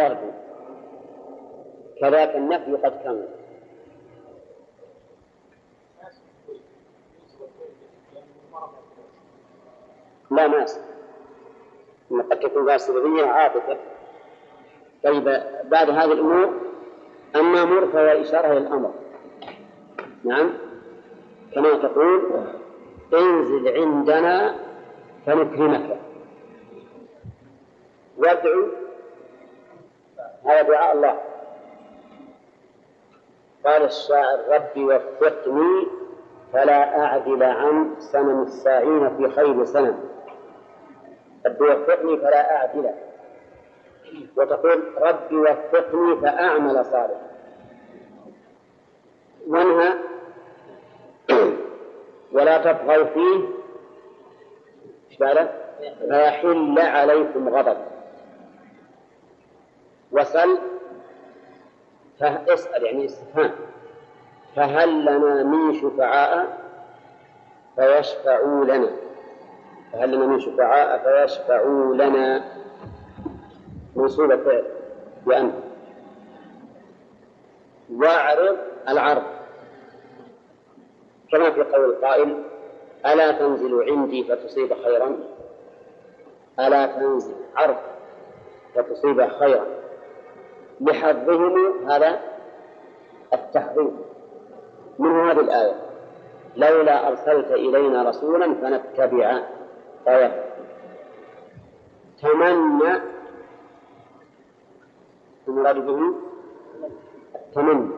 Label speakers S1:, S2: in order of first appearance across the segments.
S1: وارد كذاك النفي قد كمل لا ناس قد تكون باسرية عاطفة طيب بعد هذه الأمور أما مر فهو إشارة للأمر نعم كما تقول انزل عندنا فنكرمك وادعو هذا دعاء الله قال الشاعر ربي وفقني فلا أعدل عن سنن الساعين في خير سنن ربي وفقني فلا أعدل وتقول ربي وفقني فأعمل صالحا وانهى ولا تبغوا فيه فيحل عليكم غضب وسل فاسأل يعني استفهام فهل لنا من شفعاء فيشفعوا لنا فهل لنا من شفعاء فيشفعوا لنا منصوبة فعل بأن واعرض العرض كما في قول القائل ألا تنزل عندي فتصيب خيرا ألا تنزل عرض فتصيب خيرا لحظهم هذا التحريم من هذه الآية لولا أرسلت إلينا رسولا فنتبع آية تمنى المراد به التمنى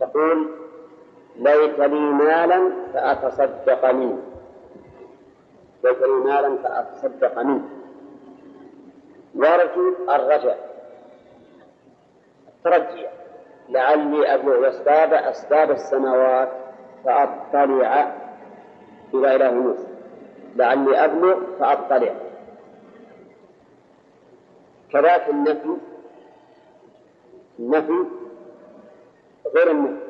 S1: تقول ليت لي مالا فأتصدق منه ليت لي مالا فأتصدق منه وارجو الرجاء الترجي لعلي أبلغ أسباب أسباب السماوات فأطلع إلى إله موسى لعلي أبلغ فأطلع كذلك النفي النفي غير النفي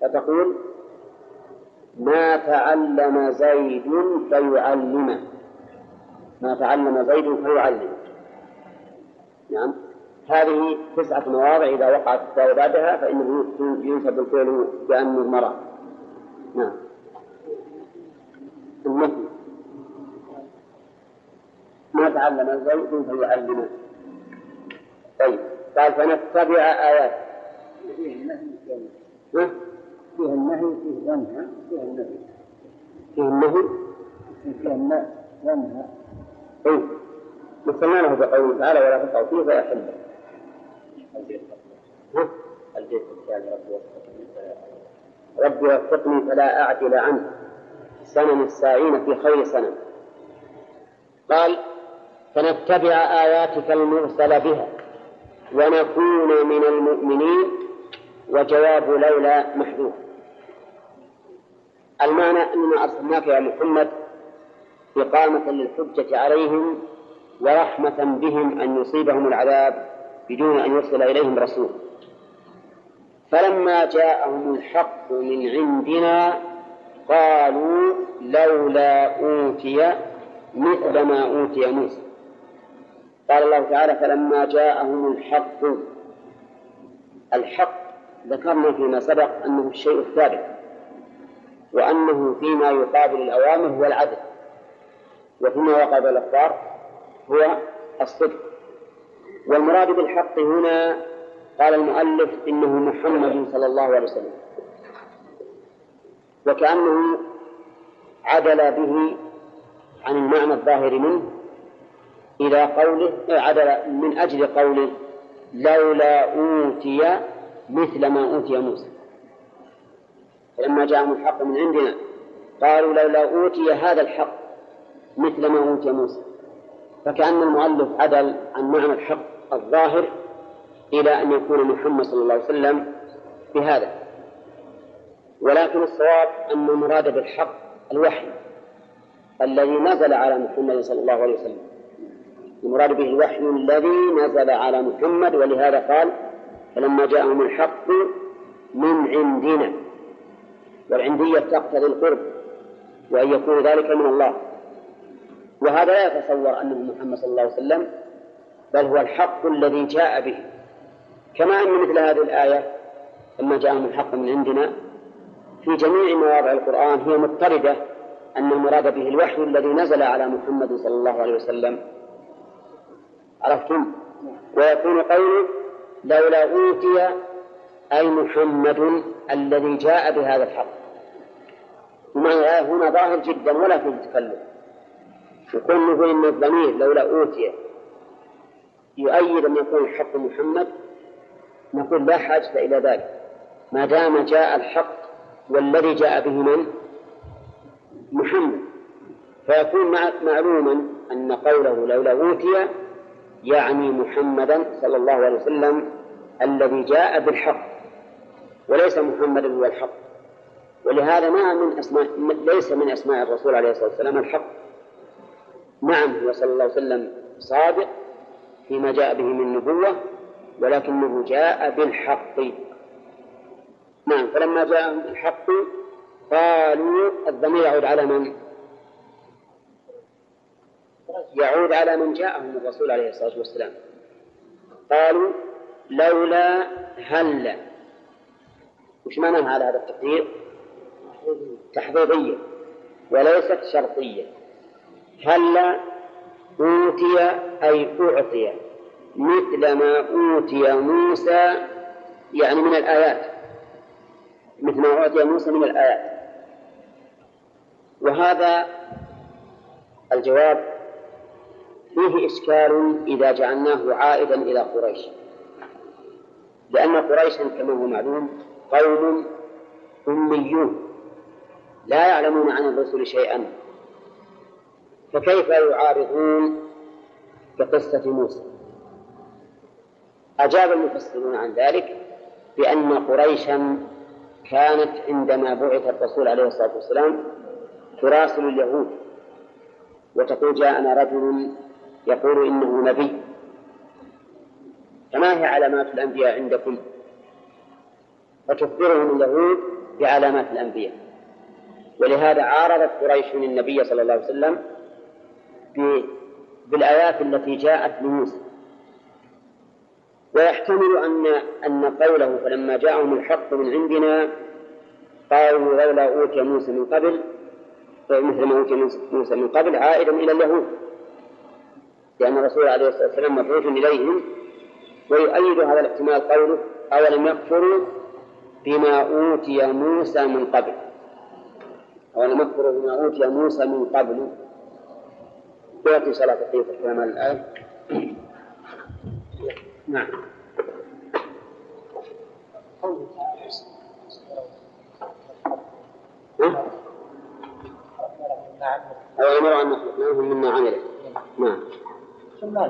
S1: فتقول ما تعلم زيد فيعلمه ما تعلم زيد فيعلمه نعم هذه تسعة مواضع إذا وقعت التاء بعدها فإنه ينسب الفعل كأنه مرأة نعم المثل ما تعلم الزوج
S2: فيعلمه
S1: طيب قال
S2: فنتبع
S1: آيات فيها النهي فيه ظنها فيها النهي فيه النهي
S2: فيه النهي ظنها
S1: طيب. وسمعناه بقوله تعالى ولا تقعوا فيه فلا حلة البيت الثاني ربي وفقني فلا أعدل عنه سنن الساعين في خير سنن قال فنتبع آياتك المرسل بها ونكون من المؤمنين وجواب لولا محذوف المعنى أننا أرسلناك يا محمد إقامة للحجة عليهم ورحمة بهم أن يصيبهم العذاب بدون أن يرسل إليهم رسول فلما جاءهم الحق من عندنا قالوا لولا أوتي مثل ما أوتي موسى قال الله تعالى فلما جاءهم الحق الحق ذكرنا فيما سبق أنه الشيء الثابت وأنه فيما يقابل الأوامر هو العدل وفيما يقابل الأخبار هو الصدق والمراد بالحق هنا قال المؤلف إنه محمد صلى الله عليه وسلم وكأنه عدل به عن المعنى الظاهر منه إلى قوله إيه، عدل من أجل قوله لولا أوتي مثل ما أوتي موسى فلما جاءهم الحق من عندنا قالوا لولا أوتي هذا الحق مثل ما أوتي موسى فكأن المؤلف عدل عن معنى الحق الظاهر إلى أن يكون محمد صلى الله عليه وسلم بهذا ولكن الصواب أن المراد بالحق الوحي الذي نزل على محمد صلى الله عليه وسلم المراد به الوحي الذي نزل على محمد ولهذا قال فلما جاءهم الحق من عندنا والعندية تقتضي القرب وأن يكون ذلك من الله وهذا لا يتصور أنه محمد صلى الله عليه وسلم بل هو الحق الذي جاء به كما أن مثل هذه الآية لما جاءهم الحق من عندنا في جميع مواضع القرآن هي مضطردة أن المراد به الوحي الذي نزل على محمد صلى الله عليه وسلم عرفتم ويكون قوله لولا أوتي أي محمد الذي جاء بهذا الحق ومعنى الآية هنا ظاهر جدا ولا فيه تكلف يقول نقول ان الضمير لولا اوتي يؤيد ان يكون الحق محمد نقول لا حاجه الى ذلك ما دام جاء الحق والذي جاء به من؟ محمد فيكون معلوما ان قوله لولا اوتي يعني محمدا صلى الله عليه وسلم الذي جاء بالحق وليس محمد هو الحق ولهذا ما من اسماء ليس من اسماء الرسول عليه الصلاه والسلام الحق نعم هو صلى الله عليه وسلم صادق فيما جاء به من نبوة ولكنه جاء بالحق نعم فلما جاءهم بالحق قالوا الضمير يعود على من؟ يعود على من جاءهم الرسول عليه الصلاة والسلام قالوا لولا هلا وش معنى هذا هذا التقدير؟ تحضيرية وليست شرطية هلا أوتي أي أعطي مثل ما أوتي موسى يعني من الآيات مثل ما أعطي موسى من الآيات وهذا الجواب فيه إشكال إذا جعلناه عائدا إلى قريش لأن قريشا كما هو معلوم قوم أميون لا يعلمون عن الرسل شيئا فكيف يعارضون بقصة موسى أجاب المفسرون عن ذلك بأن قريشا كانت عندما بعث الرسول عليه الصلاة والسلام تراسل اليهود وتقول جاءنا رجل يقول إنه نبي فما هي علامات الأنبياء عندكم فتخبرهم اليهود بعلامات الأنبياء ولهذا عارضت قريش النبي صلى الله عليه وسلم بالآيات التي جاءت لموسى ويحتمل أن أن قوله فلما جاءهم الحق من عندنا قالوا لولا أوتي موسى من قبل مثل ما أوتي موسى من قبل عائدا إلى اليهود لأن الرسول عليه الصلاة والسلام مبعوث إليهم ويؤيد هذا الاحتمال قوله أولم يكفروا بما أوتي موسى من قبل أولم يكفروا بما أوتي موسى من قبل ويقضي صلاة العيد كما الآية نعم أو أمر أن نخلقناهم مما عملت نعم ثم لا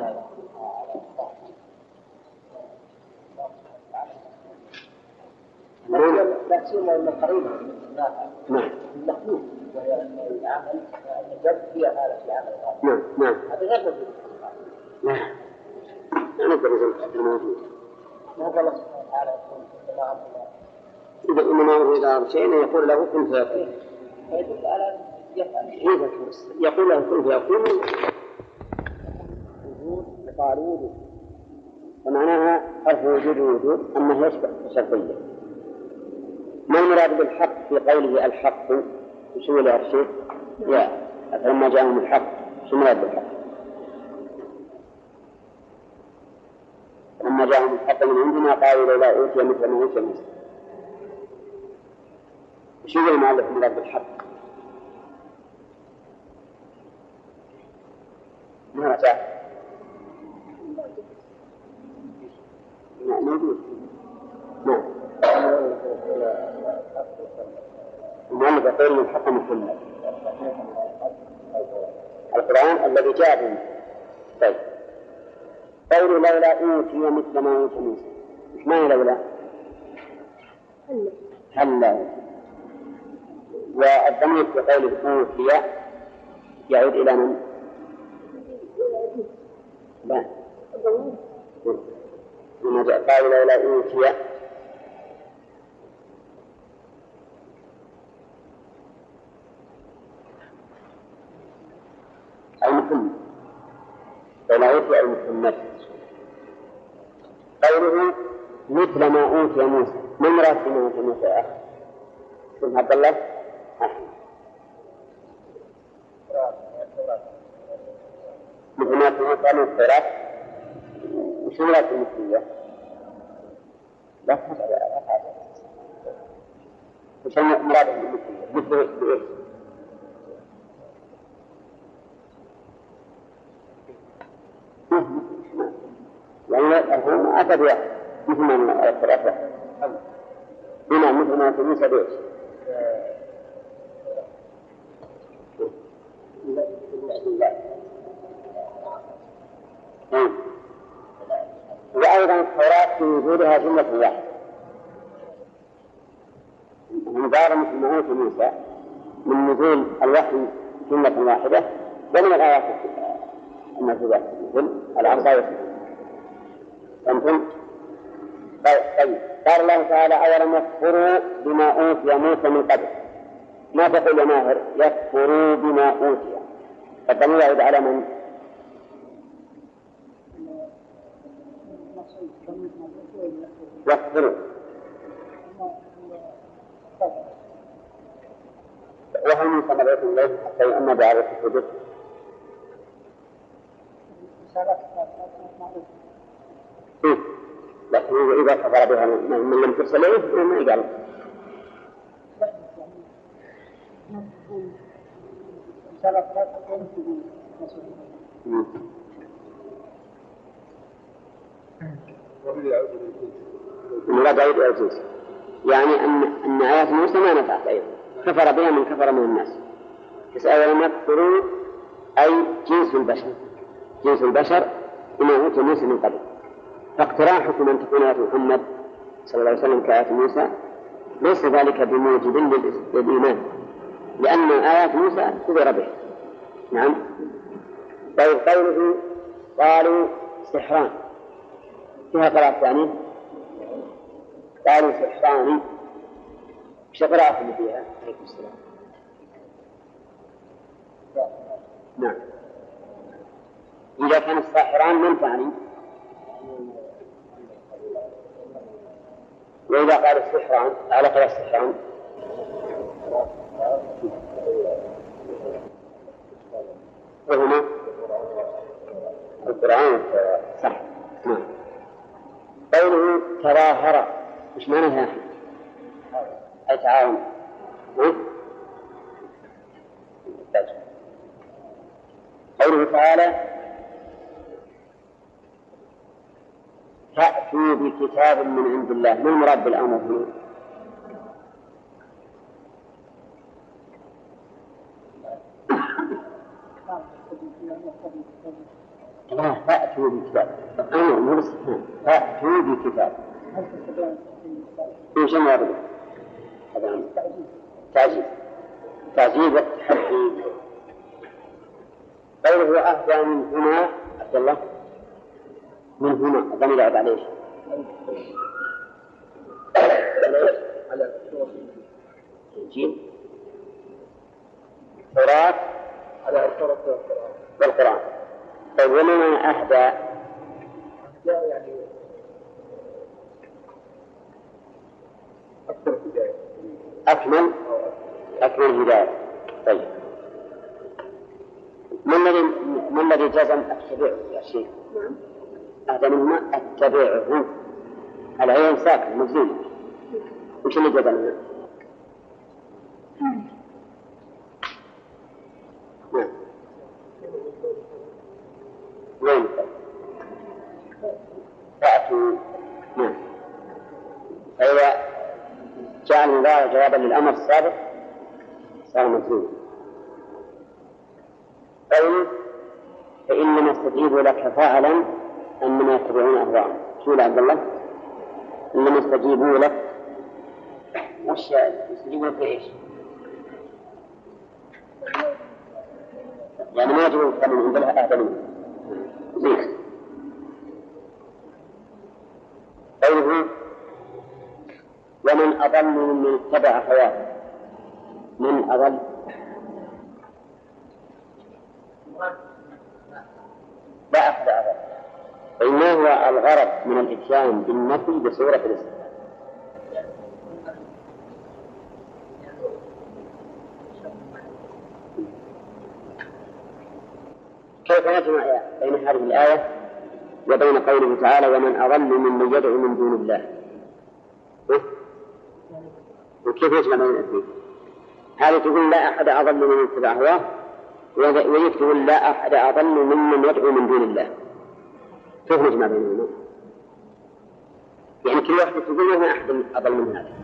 S1: لا سيما من قريب نعم المخلوق وهي نعم نعم هذا غير موجود نعم نعم الله سبحانه وتعالى يقول إنما إذا إنما أمره إذا شيئا يقول له كن فيكون. يقول له كن فيكون وجود يقال وجود ومعناها حرف وجود وجود أنه يشبه تشبيه ما المراد بالحق في قوله الحق وش يا شيخ؟ لا فلما جاءهم الحق شو بالحق؟ لما جاءهم الحق من عندنا قالوا لولا اوتي مثل ما اوتي موسى وش ما المؤلف رب الحق؟ ما أتاه موجود نعم من بقول من حكم السنة القرآن الذي جاء به طيب قول لولا أوتي مثل ما أوتي موسى إيش معنى لولا؟ هلا هلا والضمير في قول أوتي يعود إلى من؟ لا لما نعم. قال لولا أوتي العرف أو مثل قوله مثل ما أوتي موسى من المراد ما أوتي موسى يا أخي؟ اسم عبد الله أحمد مثل ما أوتي موسى من التوراة وش مراد المثلية؟ لا تسأل وشو مراد بالمثلية؟ مثل الهام أخذ واحد مثل ما أذكر هنا مثل ما تنسى بيش وأيضا التوراة في وجودها جملة واحدة مبارة مثل ما أوتي موسى من نزول الوحي جملة واحدة ومن الآيات الموجودة مثل الأرض والسماء فهمتم؟ طيب،, طيب قال الله تعالى أولم يكفروا بما أوتي موسى من قبل ما تقول يا ماهر يكفروا بما أوتي فالضمير يعود على من؟ يكفروا وهل من ثمرة الليل حتى يؤمن بعرف الحدود؟ بعضها من لم تصل إليه ما يقال المراد عيد يعني أن أن آيات موسى ما نفعت أيضا كفر بها من كفر من الناس يسال أولا تكفرون أي جنس البشر جنس البشر بما أوتي موسى من قبل فاقتراحكم أن تكون ايات محمد صلى الله عليه وسلم كآيات موسى ليس ذلك بموجب للإيمان لأن آيات موسى خبر به نعم طيب قوله قالوا سحران فيها قراءة ثانية قالوا سحران ايش القراءة اللي فيها؟ عليكم السلام نعم إذا كان الساحران من ثاني؟ وإذا قال السحران على قال السحران وهنا القرآن صح نعم قوله تظاهر ايش معناها أي تعاون نعم. قوله تعالى تأتوا بكتاب من عند الله ما المراد بالأمر هنا؟ لا فأتوا بكتاب أمر أيوة، مو فأتوا بكتاب ايش المراد هذا تعجيب تعجيب والتحدي قوله أهدى من هنا عبد الله من هنا الضمير يعود على ايش؟ على الجيم تراث على
S2: التراث
S1: والقرآن طيب ومن أهدى لا يعني أكمل أكمل هداية طيب ما الذي ما الذي جزم الشريع يا شيخ؟ نعم أحدهما أتبعه العين ساكن مزين وش اللي جبلنا؟ نعم وين نعم. فأتوا نعم فإذا أيوة. جاء جوابا للأمر السابق صار مزين قوله فإنما استجيب لك فعلا انما يتبعون اهواءهم شو عبد الله؟ انما استجيبوا لك وش يستجيبوا لك ايش؟ يعني ما يجب لك بل اهتموا زين قوله ومن اضل ممن اتبع هواه من اضل الغرض من الإتيان بالنفي بصورة الاستفهام كيف نجمع بين هذه الآية وبين قوله تعالى ومن أضل ممن يدعو من دون الله وكيف يجمع بين الاثنين هذه تقول لا أحد أضل من اتبع هواه ويكتب لا أحد أضل ممن يدعو من دون الله كيف ما بينهما يعني كل واحد تقول أنا أحد أفضل من هذا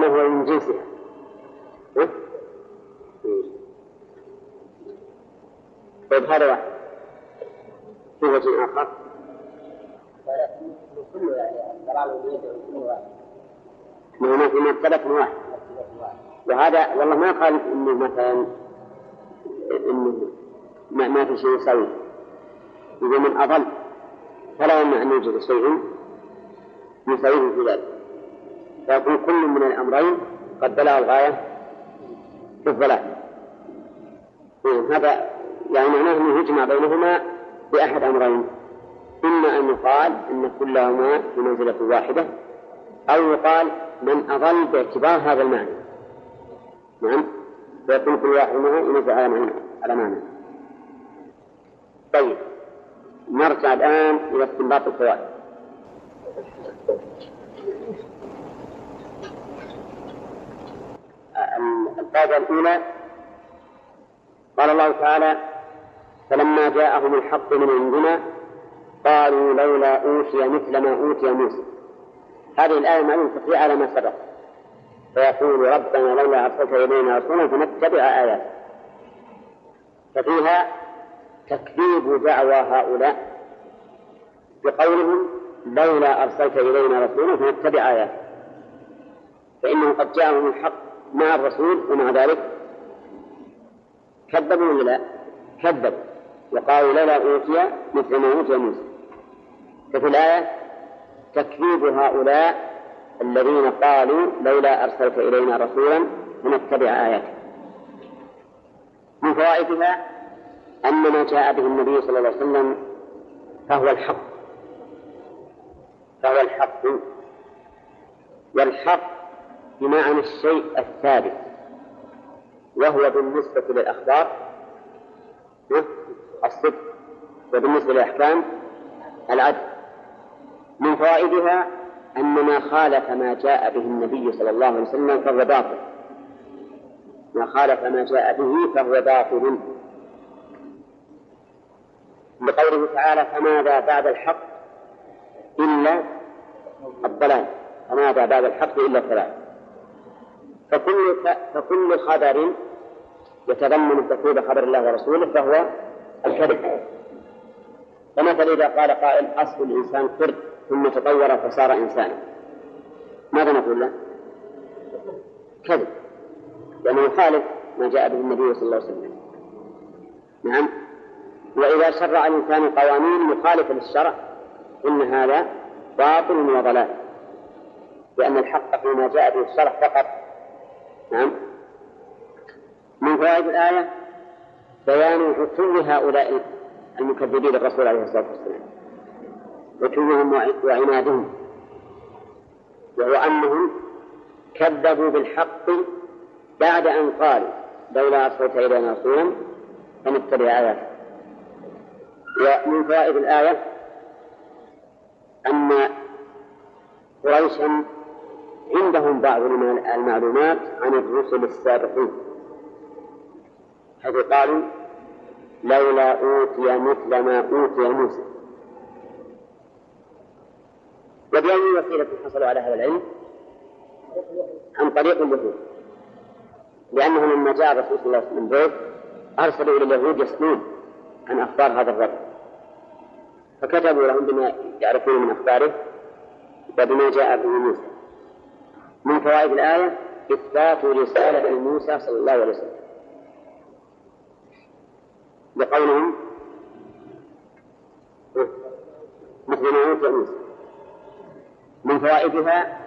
S1: لأنه هو من جنسها إيه؟ طيب هذا واحد في وجه آخر ما يعني في واحد هناك مرتبة واحد وهذا والله ما قال انه مثلا انه ما, ما في شيء يساوي اذا من اضل فلا يمنع ان يوجد شيء يساوي في ذلك فيكون كل من الأمرين قد بلغ الغاية في الضلال نعم، هذا يعني معناه أنه يجمع بينهما بأحد أمرين إما أن يقال أن كلهما في منزلة واحدة أو يقال من أضل باعتبار هذا المعنى نعم فيكون كل واحد منه ينزل على معنى على معنى طيب نرجع الآن إلى استنباط القواعد الطاقة الأولى قال الله تعالى فلما جاءهم الحق من عندنا قالوا لولا أوتي مثل ما أوتي موسى هذه الآية معلوم تقي على ما سبق فيقول ربنا لولا أرسلت إلينا رسولا فنتبع آياته ففيها تكذيب دعوى هؤلاء بقولهم لولا أرسلت إلينا رسولا فنتبع آياته فإنه قد جاءهم الحق مع الرسول ومع ذلك كذبوا ولا لا؟ كذبوا وقالوا لولا أوتي مثل ما أوتي موسى ففي الآية تكذيب هؤلاء الذين قالوا لولا أرسلت إلينا رسولا لنتبع آياتك من فوائدها أن ما جاء به النبي صلى الله عليه وسلم فهو الحق فهو الحق والحق بمعنى الشيء الثابت وهو بالنسبة للأخبار إيه؟ الصدق وبالنسبة للأحكام العدل من فوائدها أن ما خالف ما جاء به النبي صلى الله عليه وسلم فهو باطل ما خالف ما جاء به فهو باطل لقوله تعالى فماذا بعد الحق إلا الضلال فماذا بعد الحق إلا الضلال فكل فكل خبر يتضمن تكذيب خبر الله ورسوله فهو الكذب فمثلا إذا قال قائل أصل الإنسان قرد ثم تطور فصار إنسانا ماذا نقول له؟ كذب لأنه يخالف ما جاء به النبي صلى الله عليه وسلم نعم وإذا شرع الإنسان قوانين مخالفة للشرع إن هذا باطل وضلال لأن الحق فيما جاء به الشرع فقط نعم من فوائد الآية بيان عتو هؤلاء المكذبين الرسول عليه الصلاة والسلام عتوهم وعنادهم وهو أنهم كذبوا بالحق بعد أن قالوا لولا أرسلت إلينا رسولا فنتبع آياته ومن فوائد الآية أن قريشا عندهم بعض المعلومات عن الرسل السابقين حيث قالوا لولا أوتي مثل ما أوتي موسى وبأي وسيلة حصلوا على هذا العلم؟ عن طريق اليهود لأنه لما جاء الرسول صلى الله عليه وسلم أرسلوا إلى اليهود يسألون عن أخبار هذا الرجل فكتبوا لهم بما يعرفون من أخباره وبما جاء به موسى من فوائد الآية إثبات رسالة موسى صلى الله عليه وسلم بقولهم مثل ما أوتي موسى من فوائدها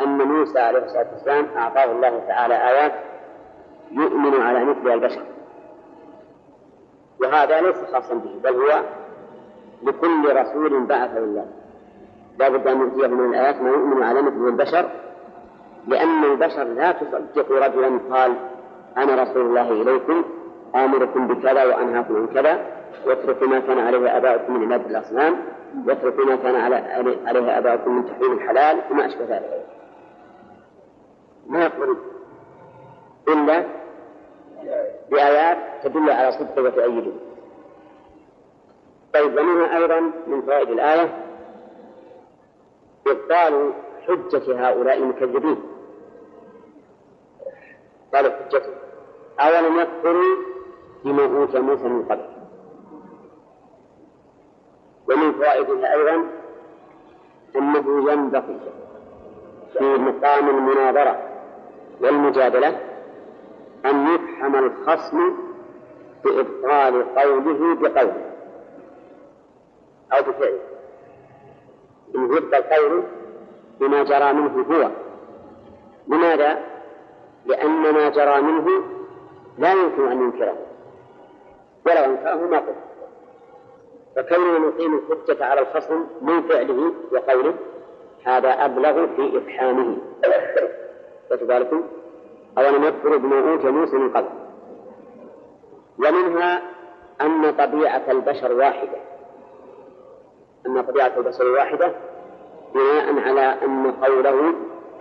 S1: أن موسى عليه الصلاة والسلام أعطاه الله تعالى آيات يؤمن على مثلها البشر وهذا ليس خاصا به بل هو لكل رسول بعثه الله لا بد أن نؤتيه من الآيات ما يؤمن على مثل البشر لأن البشر لا تصدق رجلا قال أنا رسول الله إليكم آمركم بكذا وأنهاكم عن كذا واترك ما كان عليه آباؤكم من عبادة الأصنام واترك ما كان عليه آباؤكم من تحريم الحلال وما أشبه ذلك ما يقبل إلا بآيات تدل على صدقه وتؤيده طيب ومنها أيضا من فوائد الآية إبطال حجة هؤلاء المكذبين إبطال حجته أولم يكفروا بما أوتي موسى من قبل ومن فوائدها أيضا أنه ينبغي في مقام المناظرة والمجادلة أن يفحم الخصم بإبطال قوله بقوله أو بفعله إن هب الخير بما جرى منه هو لماذا؟ لأن ما جرى منه لا يمكن أن ينكره ولو أنكره ما قلت فكوننا نقيم الحجة على الخصم من فعله وقوله هذا أبلغ في إفحامه فتبالكم أولم يذكر ابن أوت موسى من قبل ومنها أن طبيعة البشر واحدة أن طبيعة البشر واحدة بناء على أن قوله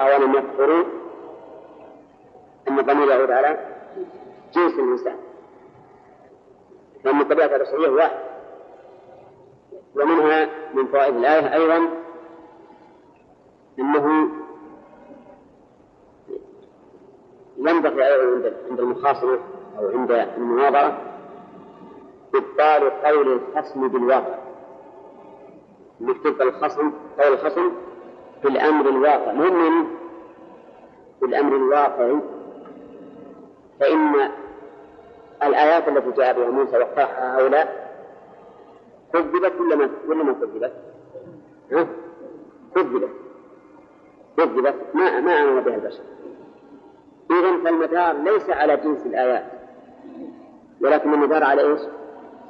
S1: أولم يكفروا أن ضمير يعود على جنس الإنسان لأن الطبيعة البشرية واحدة ومنها من فوائد الآية أيضا أنه ينبغي أيضا عند عند المخاصمة أو عند المناظرة إبطال قول الخصم بالواقع انك تلقى الخصم قول الخصم في الامر الواقع مهم في الامر الواقع فان الايات التي جاء بها موسى وقعها هؤلاء كذبت ولا ما ولا ما كذبت؟ ها؟ كذبت كذبت ما ما امن بها البشر اذا فالمدار ليس على جنس الايات ولكن المدار على ايش؟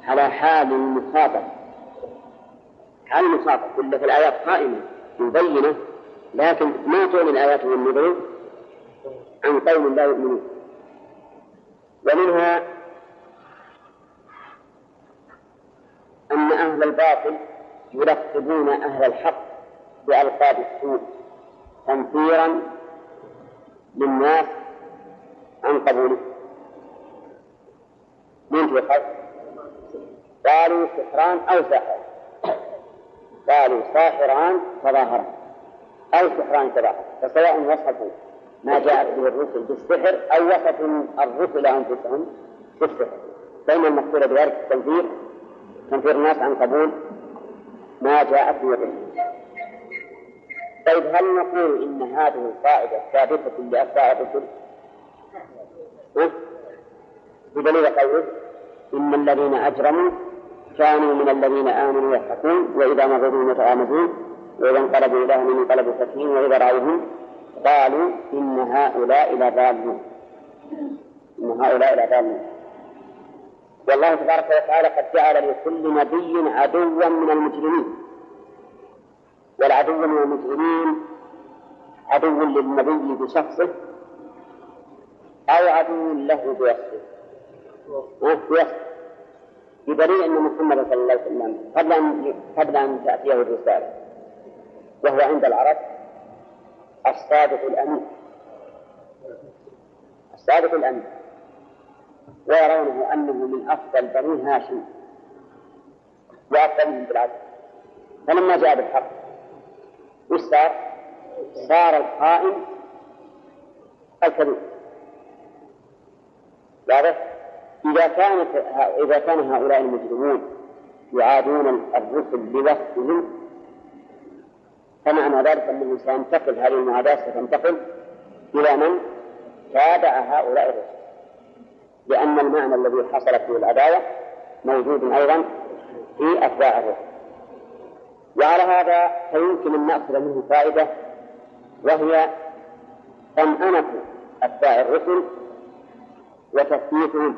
S1: على حال المخاطب المصادف كل في الآيات قائمة مبينة لكن ما تؤمن آياته النذر عن قوم لا يؤمنون ومنها أن أهل الباطل يلقبون أهل الحق بألقاب السوء تنفيرا للناس عن قبوله من في قالوا سحران أو ساحر قالوا ساحران تظاهرا أو سحران تظاهرا فسواء وصفوا ما جاءت به الرسل بالسحر أو وصفوا الرسل أنفسهم بالسحر بين المقصود بذلك التنفير تنفير الناس عن قبول ما جاءت به الرسل طيب هل نقول إن هذه القاعدة ثابتة لأتباع الرسل؟ بدليل قوله إن الذين أجرموا كانوا من الذين آمنوا يضحكون وإذا مرضوا يتغامزون وإذا انقلبوا إلى أهلهم انقلبوا فكهين وإذا رأوهم قالوا إن هؤلاء لضالون إن هؤلاء لضالون والله تبارك وتعالى قد جعل لكل نبي عدوا من المجرمين والعدو من المجرمين عدو للنبي بشخصه أو عدو له بوصفه بوصفه بدليل أن محمد صلى الله عليه وسلم قبل أن قبل أن تأتيه الرسالة وهو عند العرب الصادق الأمين الصادق الأمين ويرونه أنه من أفضل بني هاشم وأفضلهم بالعدل فلما جاء بالحق وش صار؟ صار القائم الكذوب واضح؟ إذا كانت إذا كان هؤلاء المجرمون يعادون الرسل لوصفهم فمعنى ذلك أنه سينتقل هذه المعاداة ستنتقل إلى من تابع هؤلاء الرسل لأن المعنى الذي حصلت فيه العداوة موجود أيضا في أتباع الرسل وعلى هذا فيمكن أن نأخذ منه فائدة وهي طمأنة أتباع الرسل وتثبيتهم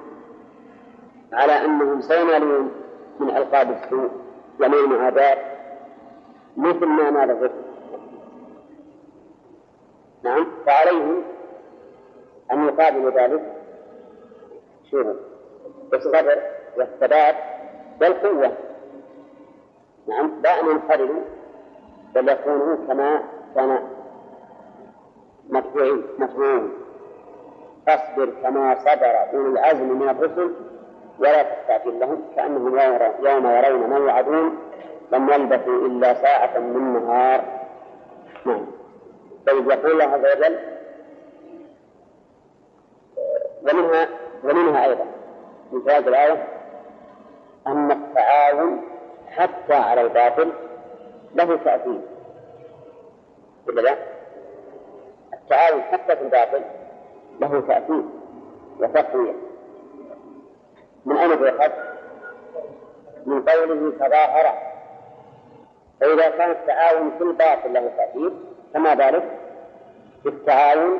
S1: على أنهم سينالون من ألقاب السوء ومن العذاب مثل ما نال الرفق نعم فعليهم أن يقابلوا ذلك شيئا بالصبر والثبات والقوة نعم لا أن ينحرفوا بل يكونوا كما كان مطبوعين مطبوعين فاصبر كما صبر أولو العزم من الرسل ولا تستعجل لهم كأنهم يوم يرون ما يوعدون لم يلبثوا إلا ساعة من نهار نعم طيب يقول الله عز وجل ومنها ومنها أيضا من فوائد الآية أن التعاون حتى على الباطل له تأثير ولا لا؟ التعاون حتى في الباطل له تأثير وتقوية من أين تؤخذ؟ من قوله تظاهر فإذا كان التعاون في الباطل له تأثير فما بالك بالتعاون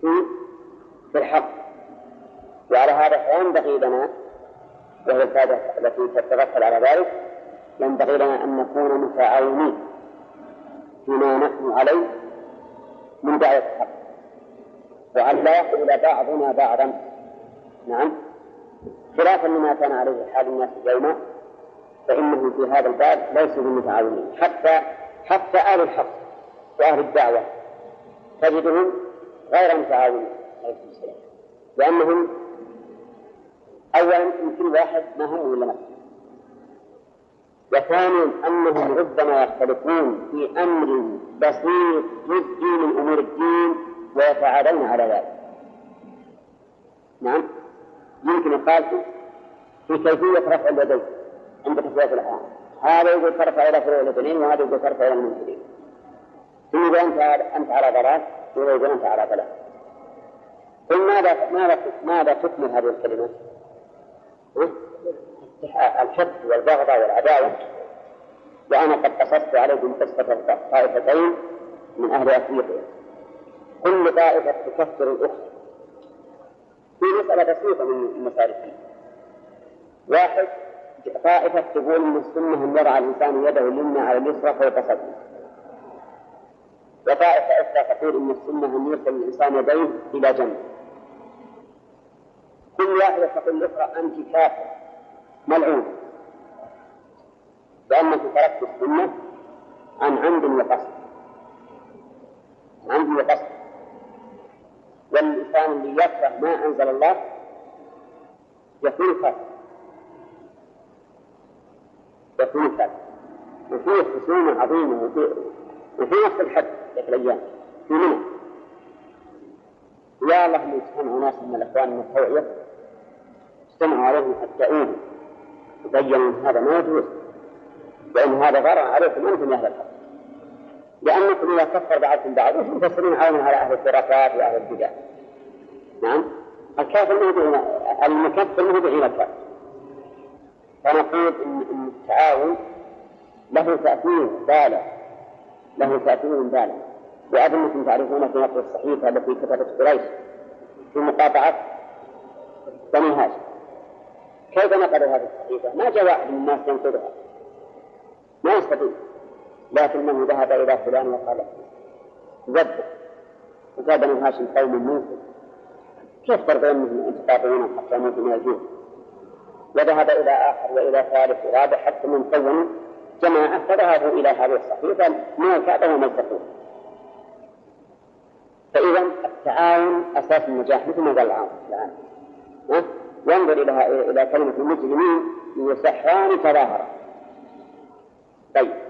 S1: في في الحق وعلى هذا فينبغي لنا وهي الفائدة التي تتغفل على ذلك ينبغي لنا أن نكون متعاونين فيما نحن عليه من دعوة الحق وأن لا يقول بعضنا بعضا نعم خلافا لما كان عليه حال الناس اليوم فإنهم في هذا الباب ليسوا بالمتعاونين حتى حتى أهل الحق وأهل الدعوة تجدهم غير متعاونين عليكم السلام لأنهم أولا يمكن واحد ما هم ولا نفسه وثانيا أنهم ربما يختلفون في أمر بسيط جزئي من أمور الدين ويتعادلون على ذلك نعم ممكن يقال في كيفية رفع اليدين عند تسوية الأحيان هذا يقول ترفع إلى فروع اليدين وهذا يقول ترفع إلى المنكرين ثم إذا أنت أنت على ضلال ثم يقول أنت على ضلال ثم ماذا ماذا ماذا تكمل هذه الكلمة؟ إيه؟ الحب والبغضة والعداوة وأنا قد قصدت عليكم قصة طائفتين من أهل أفريقيا كل طائفة تكفر الأخرى في مسألة بسيطة من المشاركين واحد طائفة تقول أن السنة أن يضع الإنسان يده اليمنى على اليسرى فوق صدره وطائفة أخرى تقول أن السنة أن يرسل الإنسان يديه إلى جنبه كل واحدة تقول الأخرى أنت كافر ملعون لأنك تركت السنة عن عمد وقصد عمد وقصد والإنسان اللي يكره ما أنزل الله يكون كافر يكون كافر وفيه خصومة عظيمة وفيه وفي نفس الحد في الأيام في منى يا الله من اجتمعوا ناس من الإخوان من التوعية اجتمعوا عليهم حتى أوهم وبينوا أن هذا ما يجوز وأن هذا غرر عليكم أنتم يا أهل الحق لأنكم إذا كفر بعضكم بعض وش مفسرين عونا على أهل الخرافات وأهل البدع نعم الكافر موضع المكفر هو بعين الكافر فنقول إن التعاون له تأثير بالغ له تأثير بالغ وأظنكم تعرفون في نقل الصحيفة التي كتبت قريش في مقاطعة بني هاشم كيف نقلوا هذه الصحيفة؟ ما جاء واحد من الناس ينقلها ما يستطيع لكنه ذهب إلى فلان وقال ذبه وكاد بنو هاشم قوم موسى كيف ترضى بينهم أن قاطعون حتى موت من الجوع وذهب إلى آخر وإلى ثالث ورابع حتى من قوم جماعة فذهبوا إلى هذه الصحيفة من الكعبة ومزقوه فإذا التعاون أساس النجاح مثل ما قال العون الآن ينظر إلى إلى كلمة المسلمين يصحان تظاهرا طيب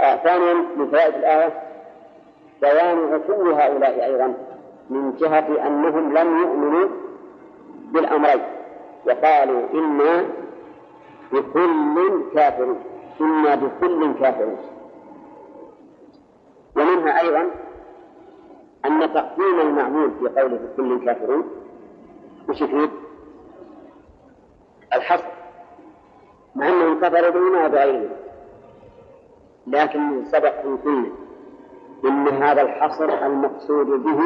S1: ثانيا من فوائد الآية بيان عقول هؤلاء أيضا من جهة أنهم لم يؤمنوا بالأمرين وقالوا إنا بكل كافرون إنا بكل كافرون ومنها أيضا أن تقديم المعمول في قوله بكل كافرون وش يفيد؟ الحصر مع أنهم كفروا بما وبغيره لكن سبق أن قلنا إن هذا الحصر المقصود به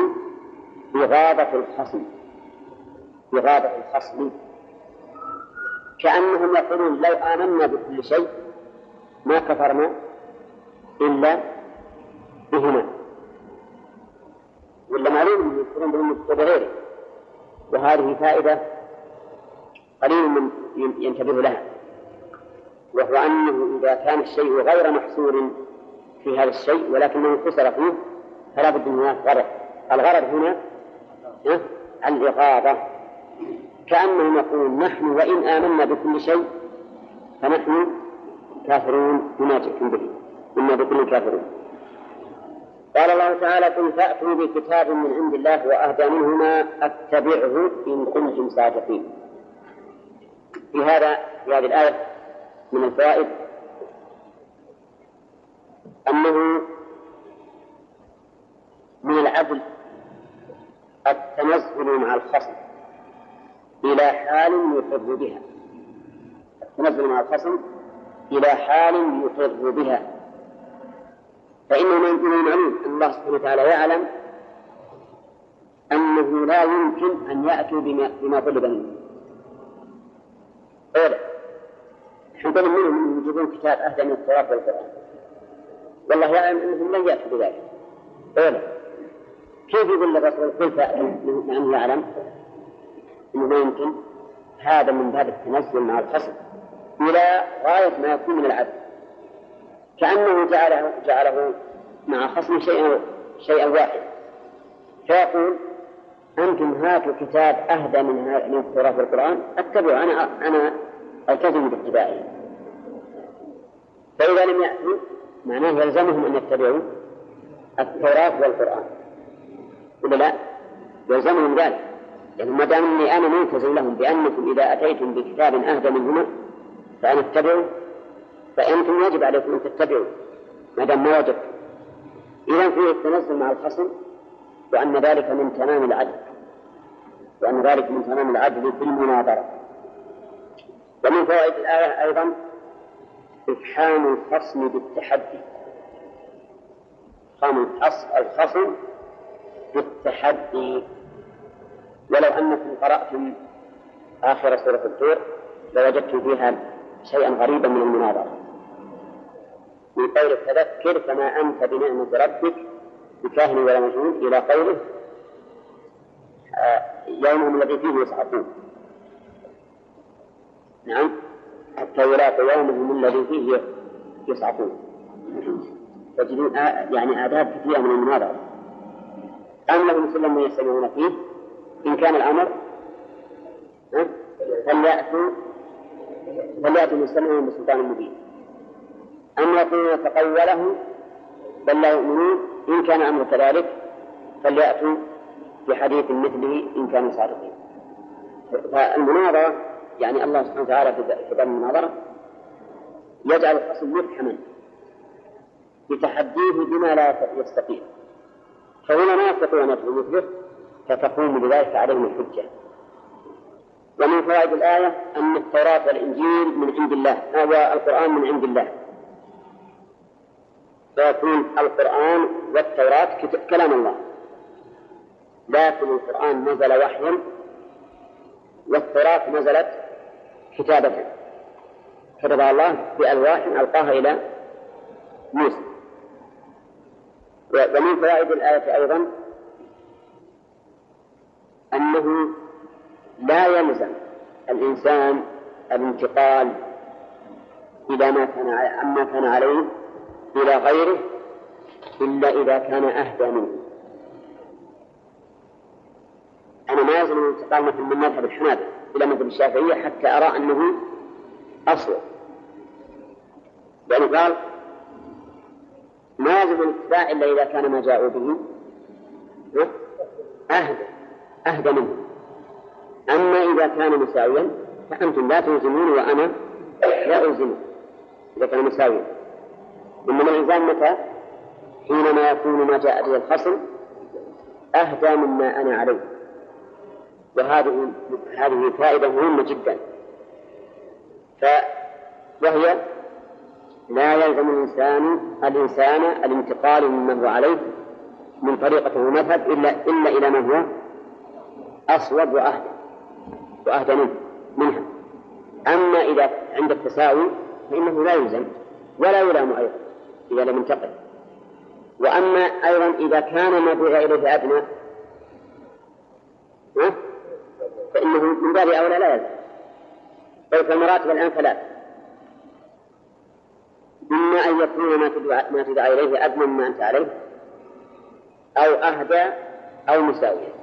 S1: إغاظة الخصم إغاظة الخصم كأنهم يقولون لو آمنا بكل شيء ما كفرنا إلا بهما ولا معلوم يذكرون بالمبتدى بغيره وهذه فائدة قليل من ينتبه لها وهو أنه إذا كان الشيء غير محصور في هذا الشيء ولكنه قصر فيه فلا بد من هناك غرض الغرض هنا الإغاظة كأنه يقول نحن وإن آمنا بكل شيء فنحن كافرون بما جئتم به إنا بكل كافرون قال الله تعالى قل فأتوا بكتاب من عند الله وأهدى منهما أتبعه إن كنتم صادقين في هذا في هذه الآية من الفائد أنه من العدل التنزل مع الخصم إلى حال يقر بها التنزل مع الخصم إلى حال يقر بها فإنه من دون أن الله سبحانه وتعالى يعلم أنه لا يمكن أن يأتوا بما, طلب منه وبل منهم يجيبون كتاب أهدى من التراب والقرآن والله يعلم أنهم لن يأتوا بذلك أولا كيف يقول للرسول قل فأتوا لأنه يعلم أنه لا يمكن هذا من باب التنزل مع الخصم إلى غاية ما يكون من العدل كأنه جعله جعله مع خصم شيئا شيئا واحدا فيقول أنتم هاتوا كتاب أهدى من من التراب والقرآن أتبعوا أنا أنا ألتزم باتباعه فإذا لم يأتوا معناه يلزمهم أن يتبعوا التوراة والقرآن ولا لا؟ يلزمهم ذلك يعني ما دام أني أنا ملتزم لهم بأنكم إذا أتيتم بكتاب أهدى منهما فأنا اتبعوا فأنتم يجب عليكم أن تتبعوا ما دام ما وجدتم إذا فيه التنزل مع الخصم وأن ذلك من تمام العدل وأن ذلك من تمام العدل في المناظرة ومن فوائد الآية أيضا إفحام الخصم بالتحدي إفحام الخصم بالتحدي ولو أنكم قرأتم آخر سورة الدور لوجدتم فيها شيئا غريبا من المناظرة من قول تذكر فما أنت بنعمة ربك بكاهن ولا مجنون إلى قوله آه، يومهم الذي فيه يصعقون نعم حتى يلاقوا يومهم الذي فيه يصعقون تجدون يعني آداب كثيرة من المناظرة لهم سلم يستمعون فيه إن كان الأمر فليأتوا فليأتوا مستمعهم بسلطان مبين أم يقولون تقوله بل لا يؤمنون إن كان الأمر كذلك فليأتوا بحديث مثله إن كانوا صادقين فالمناظرة يعني الله سبحانه وتعالى في باب المناظرة يجعل الخصم مفحما لتحديه بما لا يستطيع فهنا ما يستطيع أن يدعو مثله فتقوم بذلك عليهم الحجة ومن فوائد الآية أن التوراة والإنجيل من عند الله هذا القرآن من عند الله فيكون القرآن والتوراة كلام الله لكن القرآن نزل وحيا والتوراة نزلت كتابة حفظها الله بألواح ألقاها إلى موسى ومن فوائد الآية أيضا أنه لا يلزم الإنسان الانتقال إلى ما كان عما كان عليه إلى غيره إلا إذا كان أهدى منه أنا ما يلزم الانتقال مثل من مذهب الحنابلة إلى مذهب الشافعية حتى أرى أنه أصل لأنه قال ما يجب الاتباع إلا إذا كان ما جاءوا به أهدى أهدى منه أما إذا كان مساويا فأنتم لا تلزمون وأنا لا ألزمك إذا كان مساويا إنما الإلزام متى؟ حينما يكون ما جاء به الخصم أهدى مما أنا عليه وهذه هذه فائدة مهمة جدا ف وهي لا يلزم الإنسان الإنسان الانتقال مما هو عليه من طريقته ومذهب إلا إلا إلى من هو أصوب وأهدى وأهدى منه منها أما إذا عند التساوي فإنه لا يلزم ولا يلام أيضا إذا لم ينتقل وأما أيضا إذا كان ما دعا إليه أدنى فإنه من باب أولى لا يلزم بل فالمراتب الآن ثلاث إما أن يكون ما تدعى, ما تدعى إليه أدنى مما أنت عليه أو أهدى أو مساوية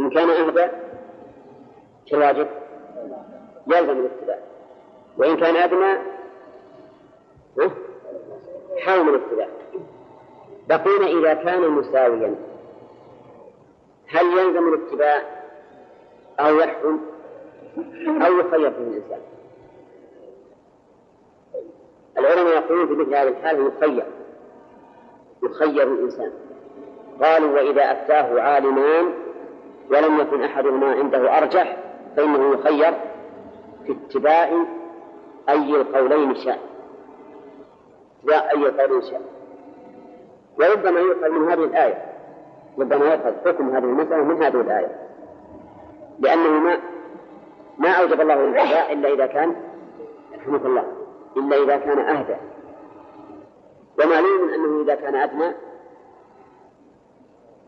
S1: إن كان أهدى كالواجب يلزم الاتباع وإن كان أدنى حرم الاتباع بقينا إذا كان مساويا هل يلزم الاتباع أو يحكم أو يخير فيه الإنسان العلماء يقولون في مثل هذه الحال يخير يخير الإنسان قالوا وإذا أفتاه عالمان ولم يكن أحدهما عنده أرجح فإنه يخير في اتباع أي القولين شاء اتباع أي القولين شاء وربما يؤخذ من هذه الآية ربما يؤخذ حكم هذه المسألة من هذه الآية لأنه ما ما أوجب الله الوفاء إلا إذا كان رحمه الله إلا إذا كان أهدى ومعلوم أنه إذا كان أدنى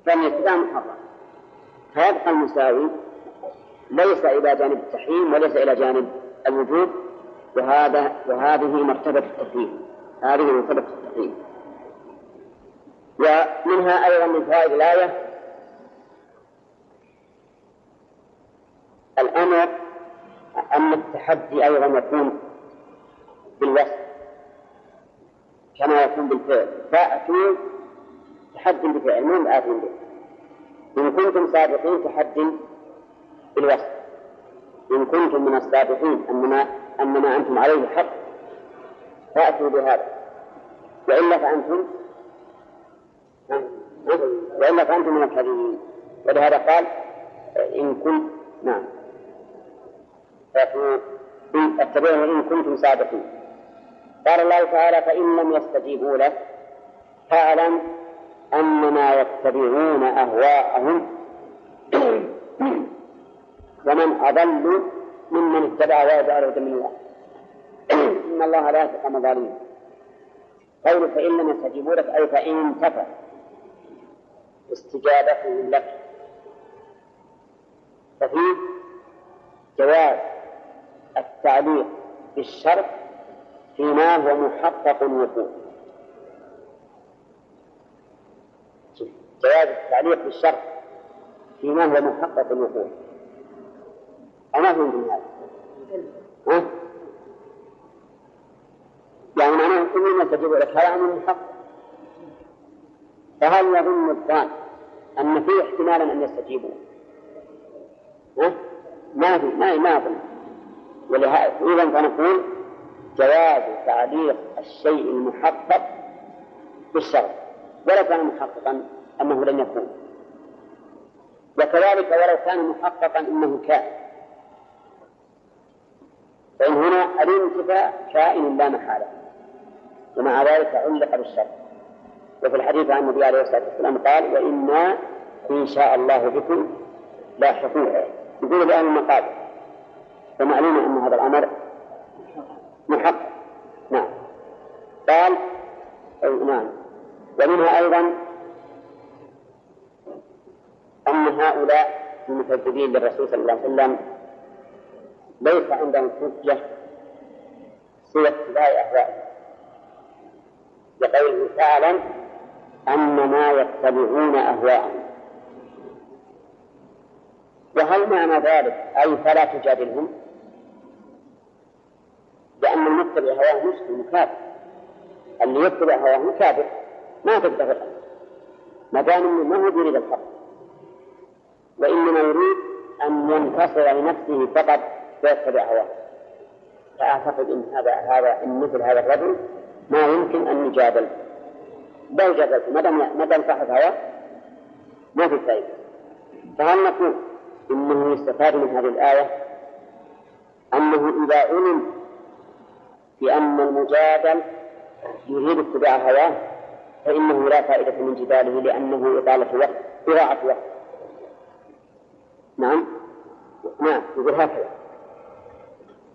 S1: فإن فالاتباع محرم فيبقى المساوي ليس إلى جانب التحريم وليس إلى جانب الوجوب وهذا وهذه مرتبة التحريم هذه مرتبة التحريم ومنها أيضا من فوائد الآية الأمر أن التحدي أيضا يكون بالوصف كما يكون بالفعل فأتوا تحدي بفعل مو آتوا به إن كنتم صادقين تحدي بالوصف إن كنتم من الصادقين أننا أننا أنتم عليه حق فأتوا بهذا وإلا فأنتم وإلا فأنتم من الكاذبين ولهذا قال إن كنت نعم فاتبعوه إن كنتم صادقين قال الله تعالى فإن لم يستجيبوا لك فاعلم أنما يتبعون أهواءهم ومن أضل ممن اتبع واجب أراد من الله إن الله لا يتقى مظالمه قول فإن لم يستجيبوا لك أي فإن انتفى استجابتهم لك ففيه جواز التعليق بالشرط فيما هو محقق الوقوع جواز التعليق بالشرط فيما هو محقق الوقوع أنا أفهم من هذا ها؟ يعني معناه كل ما تجب لك هذا أمر محقق فهل يظن الظان أن فيه احتمالا أن يستجيبوا؟ ها؟ ما في ما ما أظن ولهذا إذا فنقول جواز تعليق الشيء المحقق بالشرع ولو كان محققا أنه لن يكون وكذلك ولو كان محققا أنه كائن فإن هنا الانتفاء كائن لا محالة ومع ذلك علق بالشرع وفي الحديث عن النبي عليه الصلاة والسلام قال وإنا إن شاء الله بكم لاحقون يقول الآن المقابر فمعلوم أن هذا الأمر محق نعم قال أي نعم ومنها أيضا أن هؤلاء المكذبين للرسول صلى الله عليه وسلم ليس عندهم حجة سوى اتباع أهوائهم لقوله تعالى أنما يتبعون أهواءهم وهل معنى ذلك أي فلا تجادلهم؟ لأن المتبع هواه مسلم كافر اللي يتبع هواه كافر ما تقدر ما دام انه ما هو يريد الحق وإنما يريد أن ينتصر لنفسه فقط ويتبع هواه فأعتقد أن هذا هذا أن مثل هذا الرجل ما يمكن أن يجادل بل جادل ما دام ما دام صاحب هواه ما في فائدة فهل نقول إنه يستفاد من هذه الآية أنه إذا علم بأن المجادل يريد اتباع هواه فإنه لا فائدة من جداله لأنه إطالة وقت إضاعة وقت نعم نعم يقول هكذا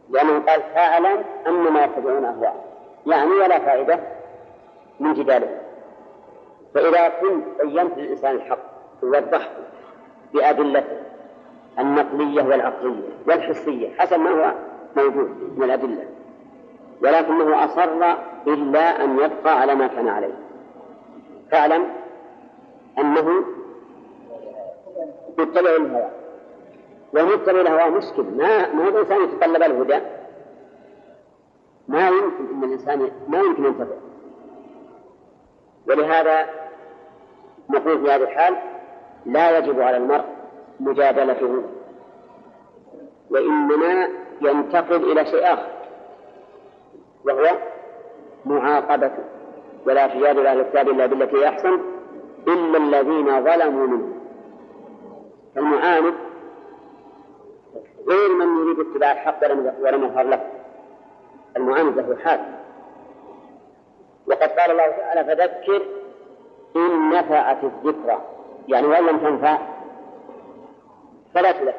S1: لأنه قال فاعلم أن ما يتبعون أهواء يعني ولا فائدة من جداله فإذا كنت بينت للإنسان الحق ووضحته بأدلته النقلية والعقلية والحسية حسب ما هو موجود من الأدلة ولكنه أصر إلا أن يبقى على ما كان عليه فاعلم أنه متبع الهوى ومتبع الهوى مشكل ما ما هو الإنسان يتطلب الهدى ما يمكن أن الإنسان ما يمكن ينتفع ولهذا نقول في هذه الحال لا يجب على المرء مجادلته وإنما ينتقل إلى شيء آخر وهو معاقبة ولا حجاب أهل الكتاب إلا بالتي هي أحسن إلا الذين ظلموا منه المعاند غير من يريد اتباع الحق ولم يظهر له المعاند له حال وقد قال الله تعالى فذكر إن نفعت الذكرى يعني وإن لم تنفع فلا تذكر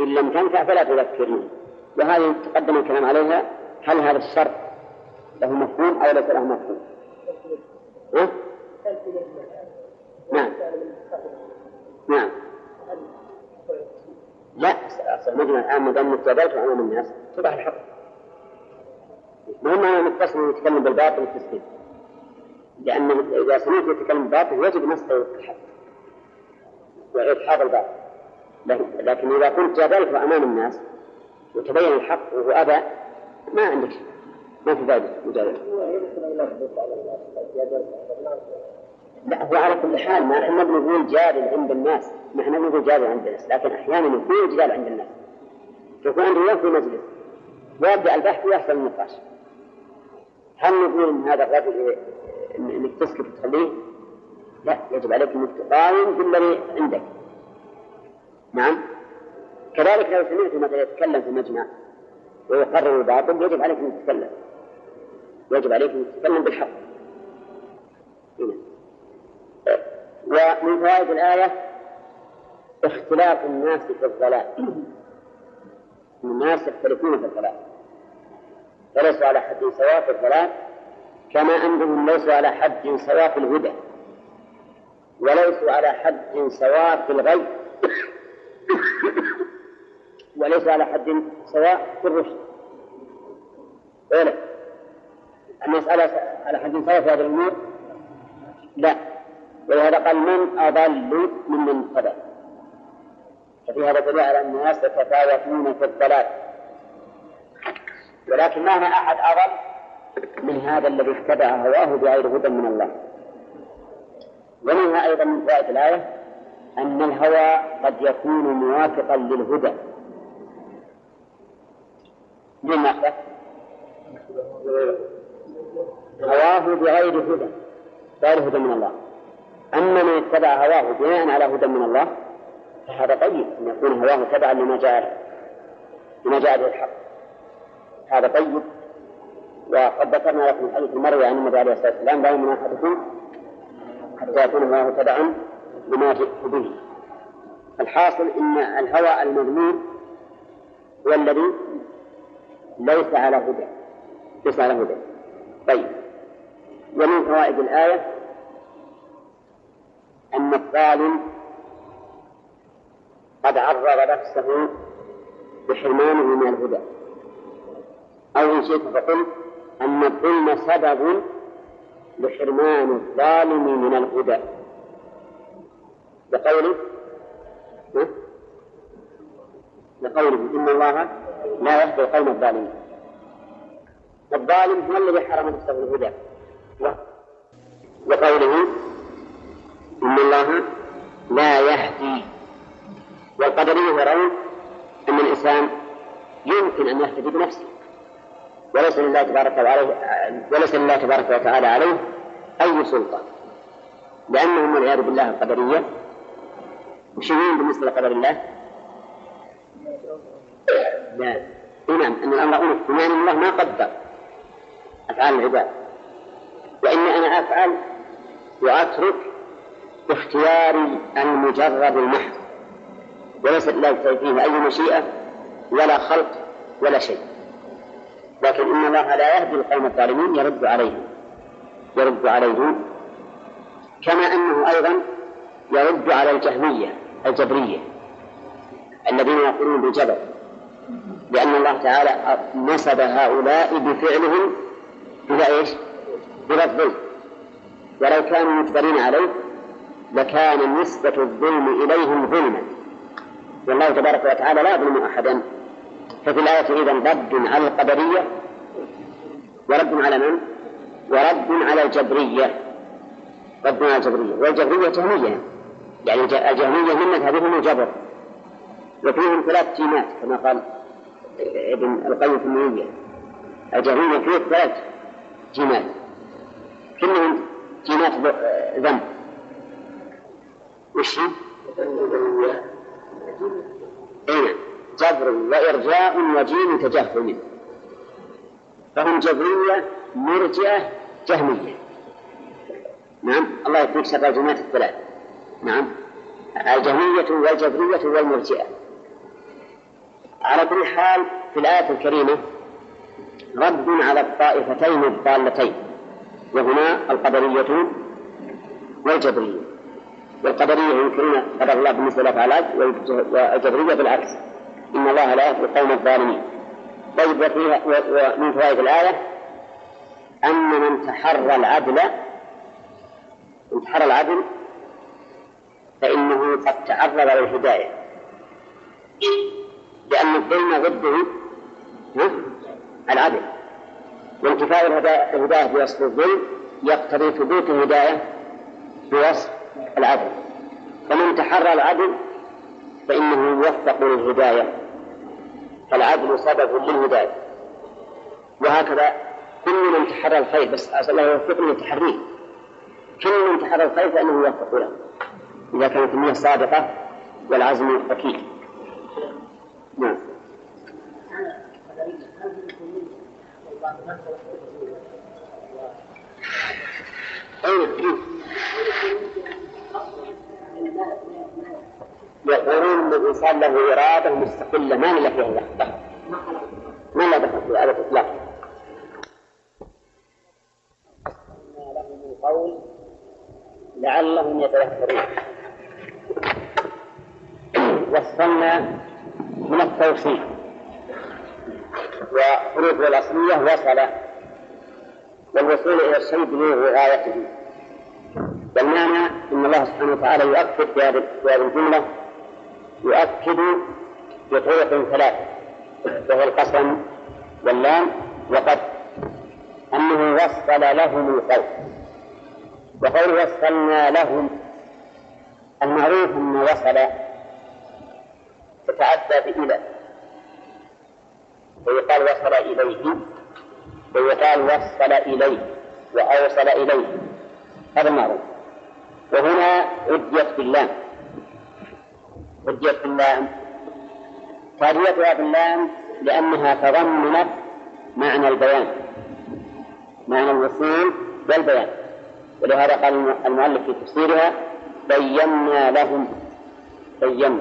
S1: إن لم تنفع فلا تذكرني وهذه تقدم الكلام عليها هل هذا الشر له مفهوم أو ليس له مفهوم؟ ها؟ نعم نعم لا مثلا الآن ما دام متجابلت أمام الناس تباح الحق المهم أنا متصل يتكلم بالباطل والتسليم لأنه إذا سمعت يتكلم بالباطل يجب مصدر الحق وإلحاق الباطل لكن إذا كنت جادلت أمام الناس وتبين الحق وهو أبى ما عندك ما في فائدة مجادلة لا هو على كل حال ما احنا بنقول جادل عند الناس ما احنا بنقول جادل عند الناس لكن احيانا يكون جدال عند الناس يكون عند في مجلس ويبدا البحث ويحصل النقاش هل نقول ان هذا الرجل إيه، انك تسكت وتخليه؟ لا يجب عليك انك تقاوم بالذي عندك نعم كذلك لو سمعت مثلا يتكلم في مجمع ويقرر الباطل يجب عليك أن تتكلم يجب عليك أن تتكلم بالحق إيه. ومن فوائد الآية اختلاف الناس في الظلام الناس يختلفون في الظلام وليسوا على حد سواء في الظلام كما أنهم ليسوا على حد سواء في الهدى وليسوا على حد سواء في الغيب وليس على حد سواء في الرشد أولا أن يسأل على حد سواء في هذا الأمور لا ولهذا قال من أضل ممن اهتدى ففي هذا دليل على الناس يتفاوتون في الضلال ولكن مهما أحد أضل من هذا الذي اتبع هواه بغير هدى من الله ومنها أيضا من فوائد الآية أن الهوى قد يكون موافقا للهدى مما نعم. هواه بغير هدى غير هدى من الله أما من اتبع هواه بناء على هدى من الله فهذا طيب أن يكون هواه تبعا لما جاء لما جاء به الحق هذا طيب وقد ذكرنا لكم الحديث المروي عن النبي عليه الصلاة والسلام لا يؤمن أحدكم حتى يكون هواه تبعا لما جئت به الحاصل أن الهوى المذموم هو الذي ليس على هدى ليس على هدى طيب ومن فوائد الآية أن الظالم قد عرض نفسه بحرمانه من الهدى أو إن شئت فقل أن الظلم سبب لحرمان الظالم من الهدى لقوله لقوله إن الله لا يهدي قوم الظالمين والظالم هو الذي حرم نفسه الهدى وقوله إن الله لا يهدي والقدرية يرون أن الإنسان يمكن أن يهتدي بنفسه وليس لله تبارك وتعالى وليس لله تبارك وتعالى عليه أي سلطة لأنهم والعياذ بالله القدرية مشيرين بالنسبة لقدر الله لا نعم أن الأمر أنف بمعنى الله ما قدر أفعال العباد وإني أنا أفعل وأترك اختياري المجرد المحض وليس لا فيه أي مشيئة ولا خلق ولا شيء لكن إن الله لا يهدي القوم الظالمين يرد عليهم يرد عليهم كما أنه أيضا يرد على الجهمية الجبرية الذين يقولون بالجبر لأن الله تعالى نسب هؤلاء بفعلهم إلى إيش؟ إلى الظلم ولو كانوا مجبرين عليه لكان نسبة الظلم إليهم ظلما والله تبارك وتعالى لا يظلم أحدا ففي الآية إذا رد على القدرية ورد على من؟ ورد على الجبرية رد على الجبرية والجبرية جهمية يعني الجهمية من مذهبهم الجبر وفيهم ثلاث تيمات كما قال ابن القيم في النية الجريمة فيه ثلاث جمال كلهم جمال ذنب وش هي؟ إيه، جبر وإرجاء وجيم تجهم فهم جبرية مرجئة جهمية نعم الله يكون سبع جنات الثلاث نعم الجهمية والجبرية والمرجئة على كل حال في الآية الكريمة رد على الطائفتين الضالتين وهما القدرية والجبرية والقدرية يمكن قدر الله بالنسبة للأفعالات والجبرية بالعكس إن الله لا يهدي القوم الظالمين طيب وفيها ومن فوائد الآية أن من تحرى العدل من تحرى العدل فإنه قد تعرض للهداية لأن الظلم ضده العدل وانتفاء الهداية بوصف الظلم يقتضي ثبوت الهداية بوصف العدل فمن تحرى العدل فإنه يوفق للهداية فالعدل سبب للهداية وهكذا كل من تحرى الخير بس عسى الله يوفقني لتحريه كل من تحرى الخير فإنه يوفق له إذا كانت النية صادقة والعزم أكيد نعم. أيوة، نعم. يقولون ان الانسان له اراده مستقله ما له فيها الاخطاء ما لا دخل في على الاطلاق قول لعلهم يتذكرون وصلنا من التوصيف وحروفه الأصلية وصل والوصول إلى الشيء بنور غايته والمعنى أن الله سبحانه وتعالى يؤكد بهذه الجملة يؤكد بطرق ثلاثة وهو القسم واللام وقد أنه وصل لهم القول وقول وصلنا لهم المعروف أن وصل تتعدى بإلى ويقال وصل إليه ويقال وصل إليه وأوصل إليه هذا معروف وهنا عديت باللام عديت باللام تأديتها باللام لأنها تضمنت معنى البيان معنى الوصول والبيان ولهذا قال المؤلف في تفسيرها بينا لهم بينا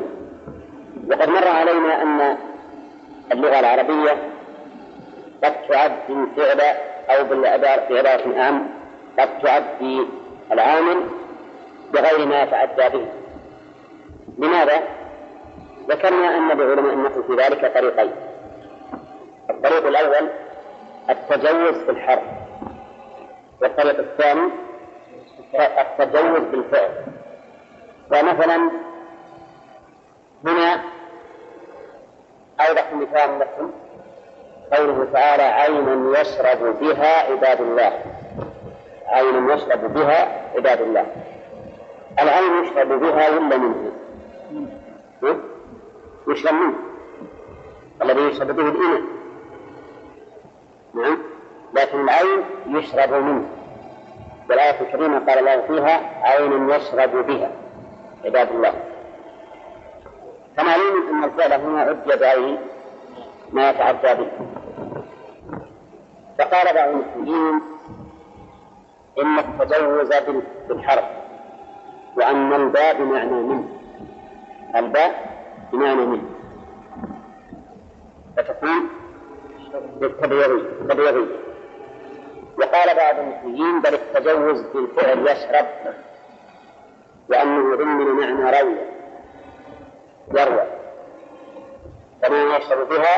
S1: وقد مر علينا أن اللغة العربية قد تعد فعل أو بعبارة عام قد تعد العامل بغير ما يتعدى به لماذا؟ ذكرنا أن بعلماء النحو في ذلك طريقين الطريق الأول التجوز في الحرف والطريق الثاني التجوز بالفعل فمثلا هنا أوضح مثال لكم قوله تعالى عينا يشرب بها عباد الله عينا يشرب بها عباد الله العين يشرب بها ولا منه؟ يشرب منه الذي يشرب به الإناء نعم لكن العين يشرب منه والآية الكريمة قال الله فيها عين يشرب بها عباد الله فمعلوم أن الفعل هنا عد بعينه ما يتعدى به فقال بعض المسلمين إن التجوز بالحرف وأن الباء بمعنى منه الباء بمعنى منه فتكون بالتبيغي وقال بعض المسلمين بل التجوز بالفعل يشرب وأنه ضمن معنى روية يروى ومن يشرب بها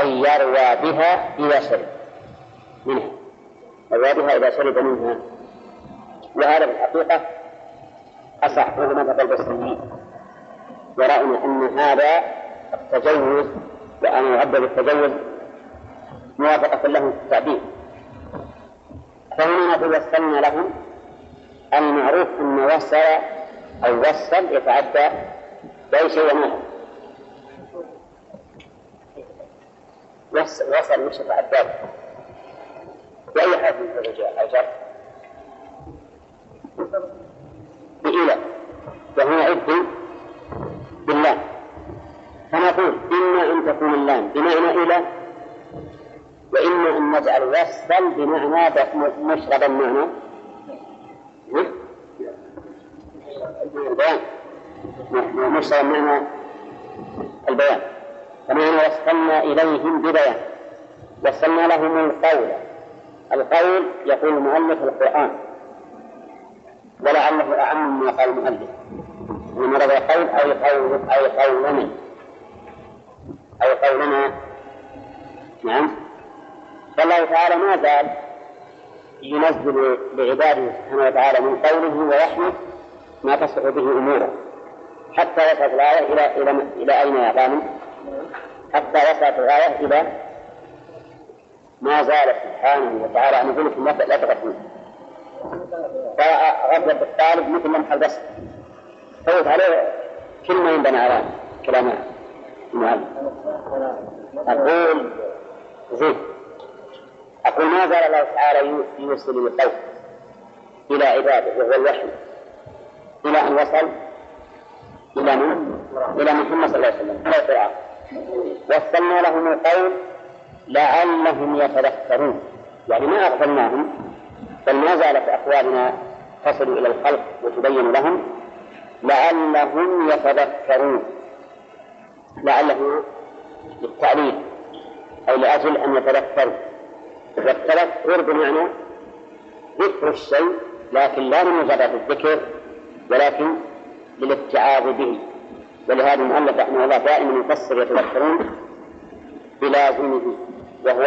S1: أي يروى بها إذا شرب منها يروى بها إذا شرب منها وهذا في الحقيقة أصح وهو مذهب البصريين يرون أن هذا التجوز وأن يعد بالتجوز موافقة لهم في التعبير فهنا نقول وصلنا لهم المعروف أن وصل أو وصل يتعدى ليس يومها نفس وصل مشرف عباد بأي حرف من الرجاء أو جر بإلى وهنا عد بالله فنقول إما أن تكون اللام بمعنى إلى وإما أن نجعل وصلا بمعنى مشربا معنى نعم؟ مرسلا معنى البيان فمعنى وصلنا إليهم ببيان وصلنا لهم القول القول يقول المؤلف القرآن ولعله أعم ما قال المؤلف من مرض القول أي قول أي قولنا أي قولنا نعم فالله تعالى ما زال ينزل لعباده سبحانه وتعالى من قوله ويحمد ما تصح به أموره حتى وصلت الآية إلى إلى إلى أين يا غانم؟ حتى وصلت الآية إلى ما زال سبحانه وتعالى أن يقول لكم لا تغفلون غفلة الطالب مثل لمح البصر فوت عليه كلمة ينبنى على كلام المعلم أقول زين أقول ما زال الله تعالى يوصل القول إلى عباده وهو الوحي إلى أن وصل إلى من؟ إلى محمد صلى الله عليه وسلم لا وصلنا لهم القول لعلهم يتذكرون يعني ما أغفلناهم بل ما زالت أقوالنا تصل إلى الخلق وتبين لهم لعلهم يتذكرون لعله للتعليل أو لأجل أن يتذكروا والتذكر بمعنى ذكر الشيء لكن لا لمجرد الذكر ولكن للاتعاظ به ولهذا المؤلف رحمه الله دائما يفسر يتذكرون بلازمه وهو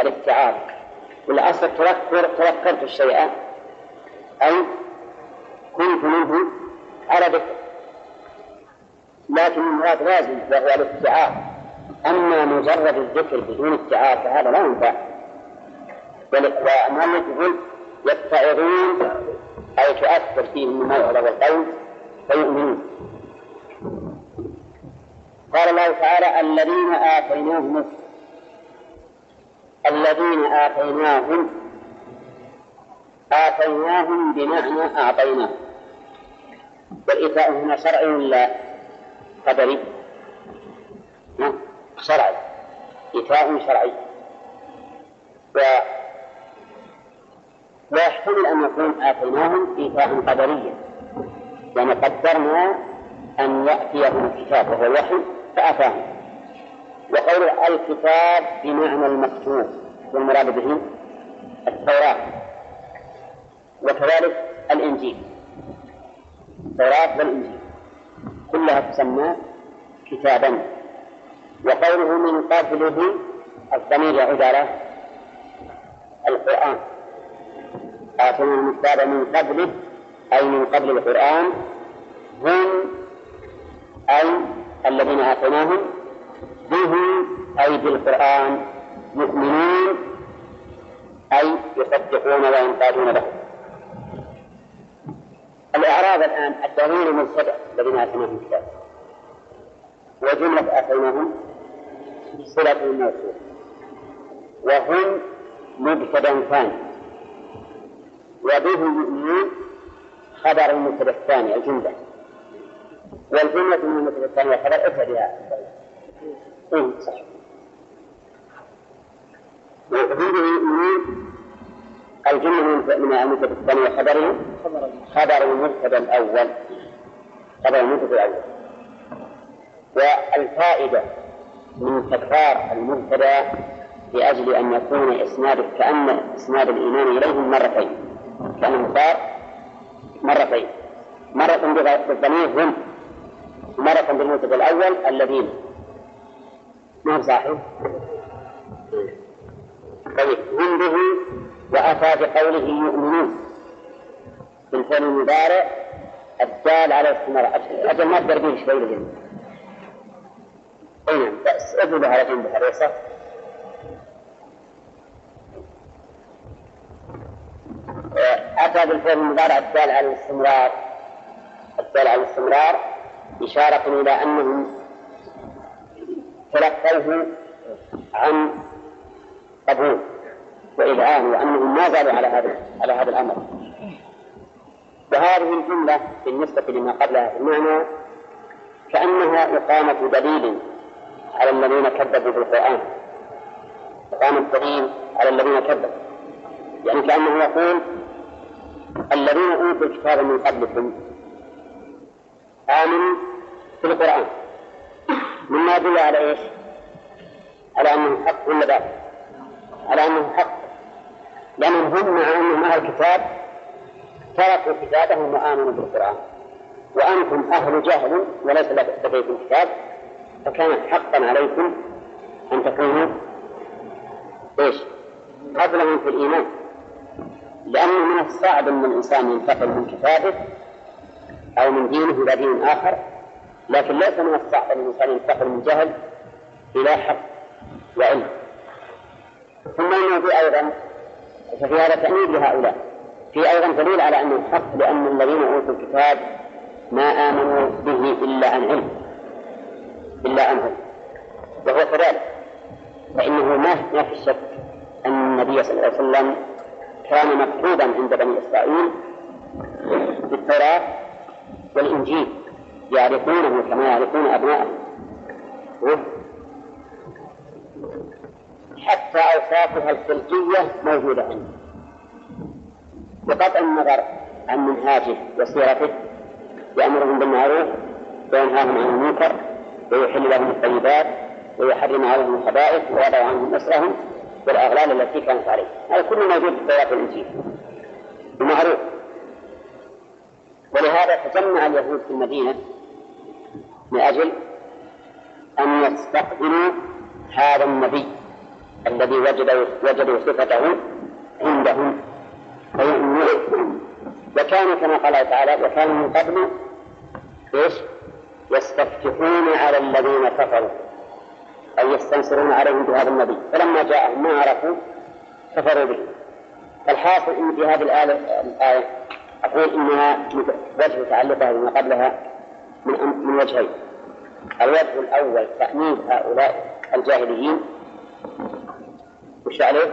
S1: الاتعاظ والأصل تذكر تذكرت الشيء أي كنت منه على ذكر لكن المراد لازم وهو الاتعاظ أما مجرد الذكر بدون اتعاظ فهذا لا ينفع بل والمؤلف يقول يتعظون أي تؤثر فيهم الموعظة والقول فيؤمنون قال الله تعالى الذين آتيناهم الذين آتيناهم آتيناهم بمعنى أعطيناهم والإيتاء هنا شرعي ولا قدري؟ شرعي إيتاء شرعي ولا يحتمل أن يكون آتيناهم إيتاء قدريا يعني قدرنا أن يأتيهم الكتاب وهو الوحي فأتاهم وقول الكتاب بمعنى المكتوب والمراد به التوراة وكذلك الإنجيل التوراة والإنجيل كلها تسمى كتابا وقوله من قبله الضمير يعود على القرآن آتينا الكتاب من قبله أي من قبل القرآن هم أي الذين آتيناهم به أي بالقرآن يؤمنون أي يصدقون وينقادون له الإعراب الآن من سبع الذين آتيناهم الكتاب وجملة آتيناهم صلة الموصول وهم مبتدا ثاني وبه يؤمنون خبر المنتبه الثاني الجملة والجملة من المنتبه الثاني خبر أتى بها صحيح وعبوده الجملة من المنتبه الثاني خبر خبر المنتبه الأول خبر المنتبه الأول والفائدة من تكرار المبتدا لأجل أن يكون إسناده كأن إسناد الإيمان إليهم مرتين كان صار مرتين مرة بالضمير هم مرة بالمنتج الأول الذين ما هو صحيح طيب هم به وأتى بقوله يؤمنون بالفعل المبارع الدال على الاستمرار أجل ما به شوي لجنب أي نعم بس أجل على جنب هذا أتى بالفعل المضارع الدال على الاستمرار الدال على الاستمرار إشارة إلى أنهم تلقوه عن قبول وإذعان وأنهم ما زالوا على هذا على هذا الأمر وهذه الجملة بالنسبة لما قبلها في المعنى كأنها إقامة دليل على الذين كذبوا بالقرآن إقامة دليل على الذين كذبوا يعني كأنه يقول الذين أوتوا الكتاب من قبلكم آمنوا بالقرآن مما يدل على إيش؟ على أنه حق ولا باطل؟ على أنه حق لأنهم هم مع أنهم أهل الكتاب تركوا كتابهم وآمنوا بالقرآن وأنتم أهل جهل وليس لديكم كتاب فكان حقا عليكم أن تكونوا إيش؟ قبلهم في الإيمان لأنه من الصعب أن الإنسان ينتقل من كتابه أو من دينه إلى دين آخر لكن ليس من الصعب أن الإنسان ينتقل من جهل إلى حق وعلم ثم في أيضا ففي هذا تأنيب لهؤلاء في أيضا دليل على أن الحق لأن الذين أوتوا الكتاب ما آمنوا به إلا عن علم إلا عن علم وهو كذلك فإنه ما في الشك أن النبي صلى الله عليه وسلم كان مكتوبا عند بني إسرائيل في التوراة والإنجيل يعرفونه كما يعرفون أبنائهم حتى أوصافها الخلقية موجودة عنده بقطع النظر عن منهاجه وسيرته يأمرهم بالمعروف وينهاهم عن المنكر ويحل لهم الطيبات ويحرم عليهم الخبائث ويضع عنهم أسرهم والأغلال التي كانت عليه هذا كله موجود في توراه الإنجيل ومعروف ولهذا تجمع اليهود في المدينة من أجل أن يستقبلوا هذا النبي الذي وجدوا وجدوا صفته عندهم فيؤمنون وكانوا كما قال تعالى وكانوا من قبل ايش؟ يستفتحون على الذين كفروا أي يستنصرون عليهم بهذا النبي فلما جاءهم ما عرفوا كفروا به فالحاصل أن في هذه الآية, الآية أقول إنها وجه تعلقها بما قبلها من, من وجهين الوجه الأول تأنيب هؤلاء الجاهليين وش عليه؟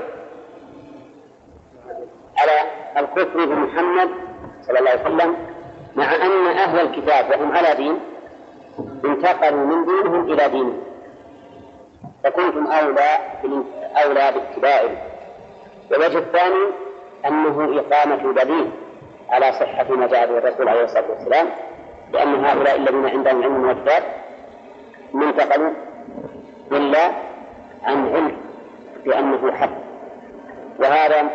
S1: على الكفر بمحمد صلى الله عليه وسلم مع أن أهل الكتاب وهم على دين انتقلوا من دينهم إلى دينهم فكنتم أولى أولى باتباعه والوجه الثاني أنه إقامة دليل على صحة ما جاء به الرسول عليه الصلاة والسلام لأن هؤلاء الذين عندهم علم من ما انتقلوا إلا عن علم بأنه حق وهذا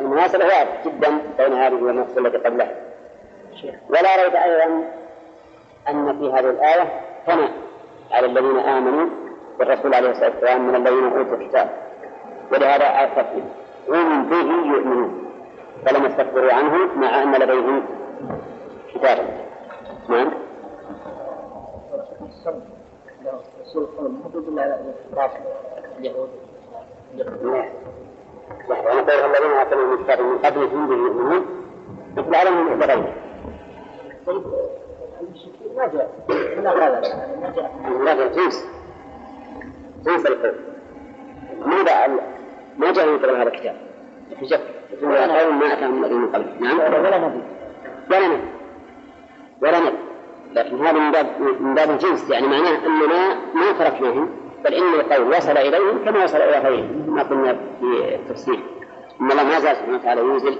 S1: المناسبة واضحة جدا بين هذه والنص التي قبلها ولا ريب أيضا أن في هذه الآية ثناء على الذين آمنوا بالرسول عليه الصلاة والسلام من الذين أوتوا الكتاب ولهذا آفته هم به يؤمنون فلم يستكبروا عنه مع أن لديهم كتابا نعم الرسول قال ما على اليهود من قبل به يؤمنون مثل علم لغيره لا انسى القول ماذا ما جاء من قبل هذا الكتاب حجة قول ما أتاهم الذين من قبل نعم ولا نبي ولا نبي ولا لكن هذا من باب من باب الجنس يعني معناه اننا ما تركناهم بل ان القول وصل اليهم كما وصل الى غيرهم ما قلنا في التفسير ان الله ما زال سبحانه وتعالى ينزل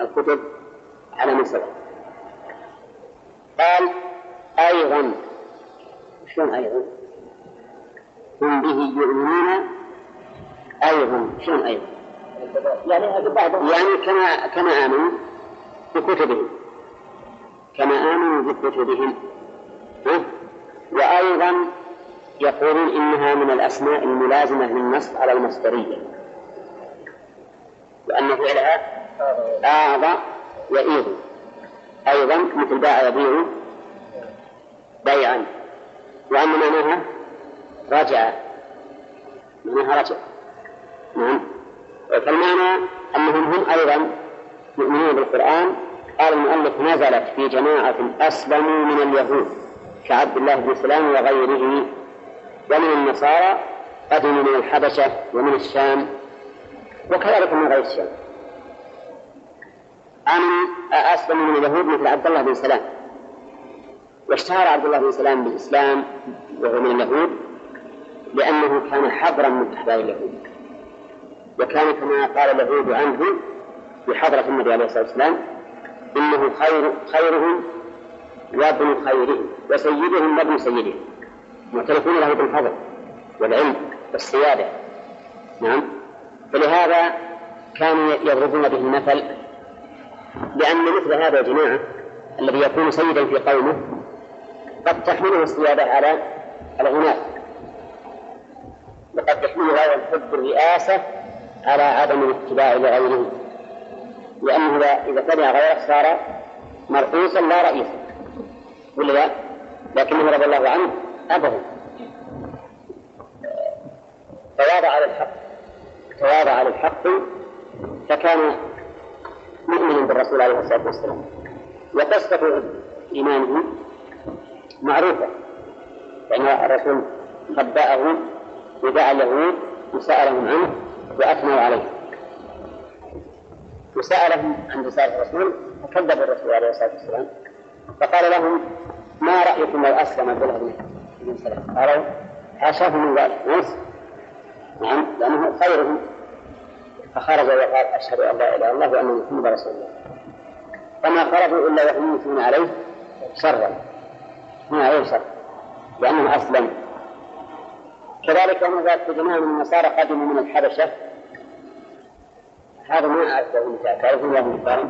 S1: الكتب على من سبق قال ايضا شلون ايضا؟ هم به يؤمنون أيضا شنو أيضا؟ يعني يعني كما كما آمنوا بكتبهم كما آمنوا بكتبهم وأيضا يقولون إنها من الأسماء الملازمة للنص على المصدرية وأن فعلها أعضى يئيض أيضا مثل باع يبيع بيعا وأن معناها رجع معناها رجع نعم فالمعنى أنهم هم أيضا يؤمنون بالقرآن قال المؤلف نزلت في جماعة أسلموا من اليهود كعبد الله بن سلام وغيره ومن النصارى قدموا من الحبشة ومن الشام وكذلك من غير الشام آمن أسلموا من اليهود مثل عبد الله بن سلام واشتهر عبد الله بن سلام بالإسلام وهو من اليهود لأنه كان حبرا من أحبار اليهود وكان كما قال اليهود عنه في حضرة النبي عليه الصلاة والسلام إنه خير خيرهم وابن خيرهم وسيدهم وابن سيدهم معترفون له بالفضل والعلم والسيادة نعم فلهذا كانوا يضربون به المثل لأن مثل هذا يا جماعة الذي يكون سيدا في قومه قد تحمله السيادة على الغناء وقد تحمل هذا الحب الرئاسة على عدم الاتباع لغيره لأنه إذا تبع غيره صار مرؤوسا لا رئيسا ولا لا؟ لكنه رضي الله عنه أبه تواضع على الحق تواضع على الحق فكان مؤمنا بالرسول عليه الصلاة والسلام وقصة إيمانه معروفة يعني الرسول خبأه ودعا اليهود وسألهم عنه وأثنوا عليه وسألهم عن رسالة الرسول فكذب الرسول عليه الصلاة والسلام فقال لهم ما رأيكم لو أسلم عبد الله بن سلام قالوا حاشاه من ذلك نعم نعم لأنه خيرهم فخرج وقال أشهد أن لا إله إلا الله وأن محمدا رسول الله فما خرجوا إلا وهم يثنون عليه شرا ما عليه شر لأنه أسلم كذلك وما ذلك جماعة من النصارى قدموا من الحبشة هذا ما أعرف له مثال تعرفون الله مثالا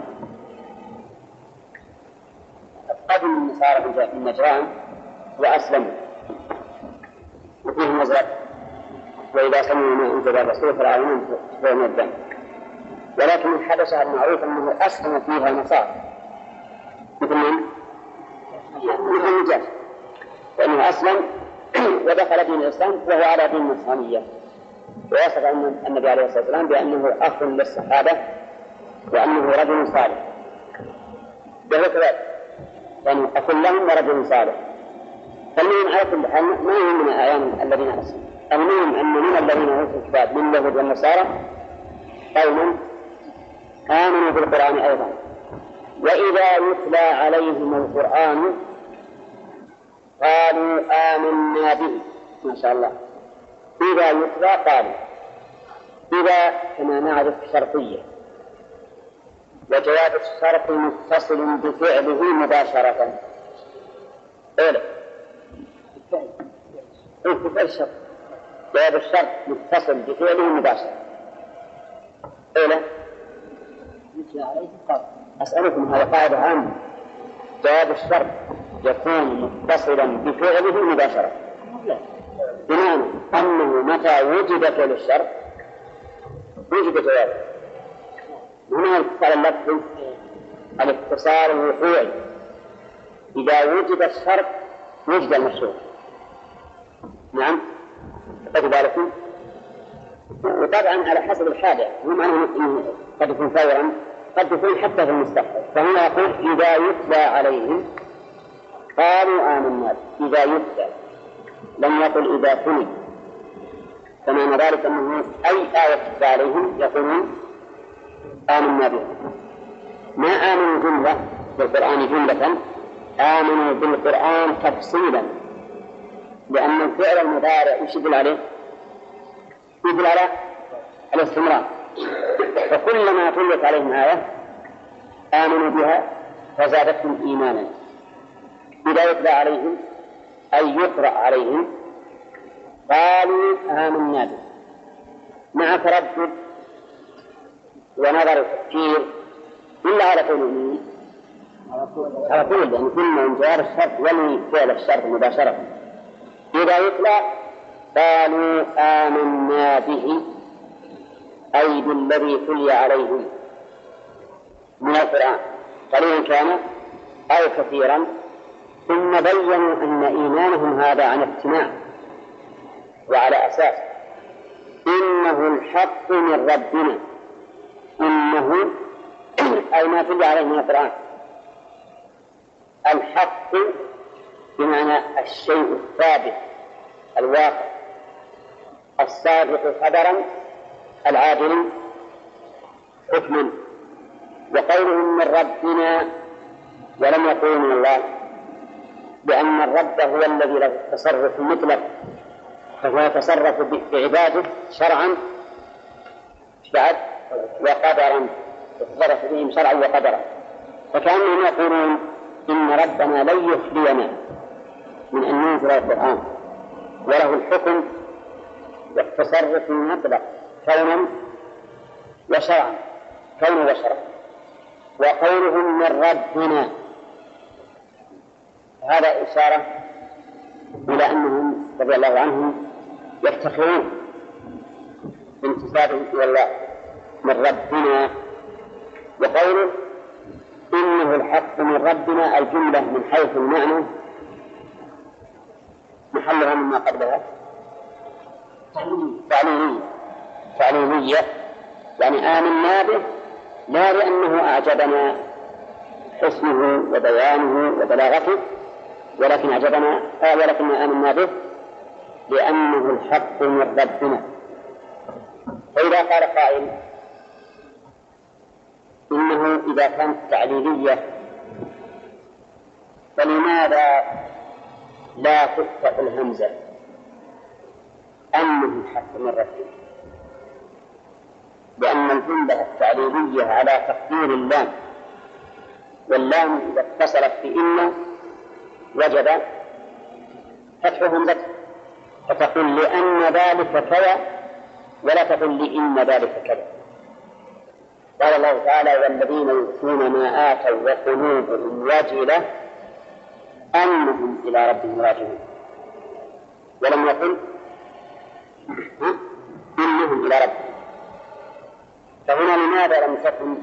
S1: قدم النصارى من نجران وأسلموا وفيهم مزرعة وإذا سمعوا ما أنزل الرسول فالعالمون بين الدم ولكن الحبشة المعروف أنه أسلم فيها النصارى مثل من؟ مثل النجاش لانه أسلم ودخل دين الإسلام وهو على دين النصرانية ووصف النبي عليه الصلاة والسلام بأنه أخ للصحابة وأنه رجل صالح وهو كذلك يعني أخ لهم ورجل صالح فالمهم على كل حال ما هم من أعيان الذين أسلموا المهم أن من الذين أوتوا الكتاب من اليهود والنصارى قوم آمنوا بالقرآن أيضا وإذا يتلى عليهم القرآن قالوا آمنا به ما شاء الله إذا يتلى قالوا إذا كما نعرف شرطية وجواب الشرط متصل بفعله مباشرة أولا بفعل الشرط جواب الشرط متصل بفعله مباشرة أولا إيه؟ أسألكم هذا قاعدة عامة جواب الشرط يكون متصلا بفعله مباشرة بمعنى أنه متى وجد فعل الشر وجد جوابه هنا قال اللفظ الاتصال الوقوعي إذا وجد الشرط وجد المشروع نعم قد بالكم وطبعا على حسب الحاجة مو معناه قد يكون فورا قد يكون حتى في المستقبل فهنا يقول إذا يتلى عليهم قالوا آمنا إذا يسأل لم يقل إذا سمي فمعنى ذلك أنه أي آية عليهم يقولون آمنا بها ما آمنوا جملة بالقرآن جملة آمنوا بالقرآن تفصيلا لأن الفعل المضارع وش يدل عليه؟ يدل على الاستمرار فكلما طلت عليهم آية آمنوا بها فزادتهم إيمانا إذا يتلى عليهم أي يقرأ عليهم قالوا آمنا به مع تردد ونظر التفكير إلا على قوله على طول لأن كل من جوار الشرط يلوي فعل الشرط مباشرة إذا يتلى قالوا آمنا به أي بالذي تلي عليهم من القرآن قليلا كان أو كثيرا ثم بينوا أن إيمانهم هذا عن اقتناع وعلى أساس إنه الحق من ربنا إنه أي ما تدل عليه من القرآن الحق بمعنى الشيء الثابت الواقع الصادق خبرا العادل حكما وقولهم من ربنا ولم يقولوا من الله بأن الرب هو الذي له التصرف المطلق فهو يتصرف بعباده شرعا بعد وقدرا يتصرف بهم شرعا وقدرا فكأنهم يقولون إن ربنا لن يخلينا من أن ينزل القرآن وله الحكم والتصرف المطلق كونا وشرعا كونا وشرعا وقولهم من ربنا هذا إشارة إلى أنهم رضي الله عنهم يفتخرون بانتسابهم إلى الله من ربنا وقوله إنه الحق من ربنا الجملة من حيث المعنى محلها مما قبلها تعليمية تعليمية يعني آمنا به لا لأنه أعجبنا حسنه وبيانه وبلاغته ولكن أعجبنا آه ولكن آمنا به لأنه الحق من ربنا فإذا قال قائل إنه إذا كانت تعليلية فلماذا لا تفتح الهمزة أنه الحق من ربنا لأن الجملة التعليلية على تقدير اللام واللام إذا اتصلت بإن وجب فتحهم لك فتقول لأن ذلك كذا ولا تقل لإن ذلك كذا قال الله تعالى والذين يؤتون ما آتوا وقلوبهم وجلة أنهم إلى ربهم راجعون ولم يقل إنهم إلى ربهم فهنا لماذا لم تكن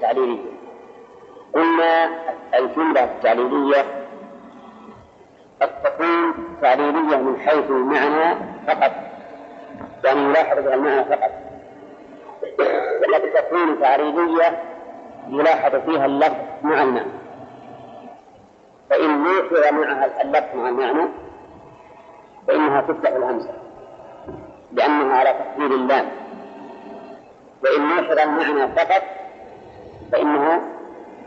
S1: تعليلية قلنا الجملة التعليلية قد تكون تعليلية من حيث المعنى فقط يعني يلاحظ بها المعنى فقط وقد تكون تعريضية يلاحظ فيها اللفظ مع المعنى فإن لوحظ معها اللفظ مع المعنى فإنها تفتح الهمزة لأنها على تقدير اللام وإن لوحظ المعنى فقط فإنها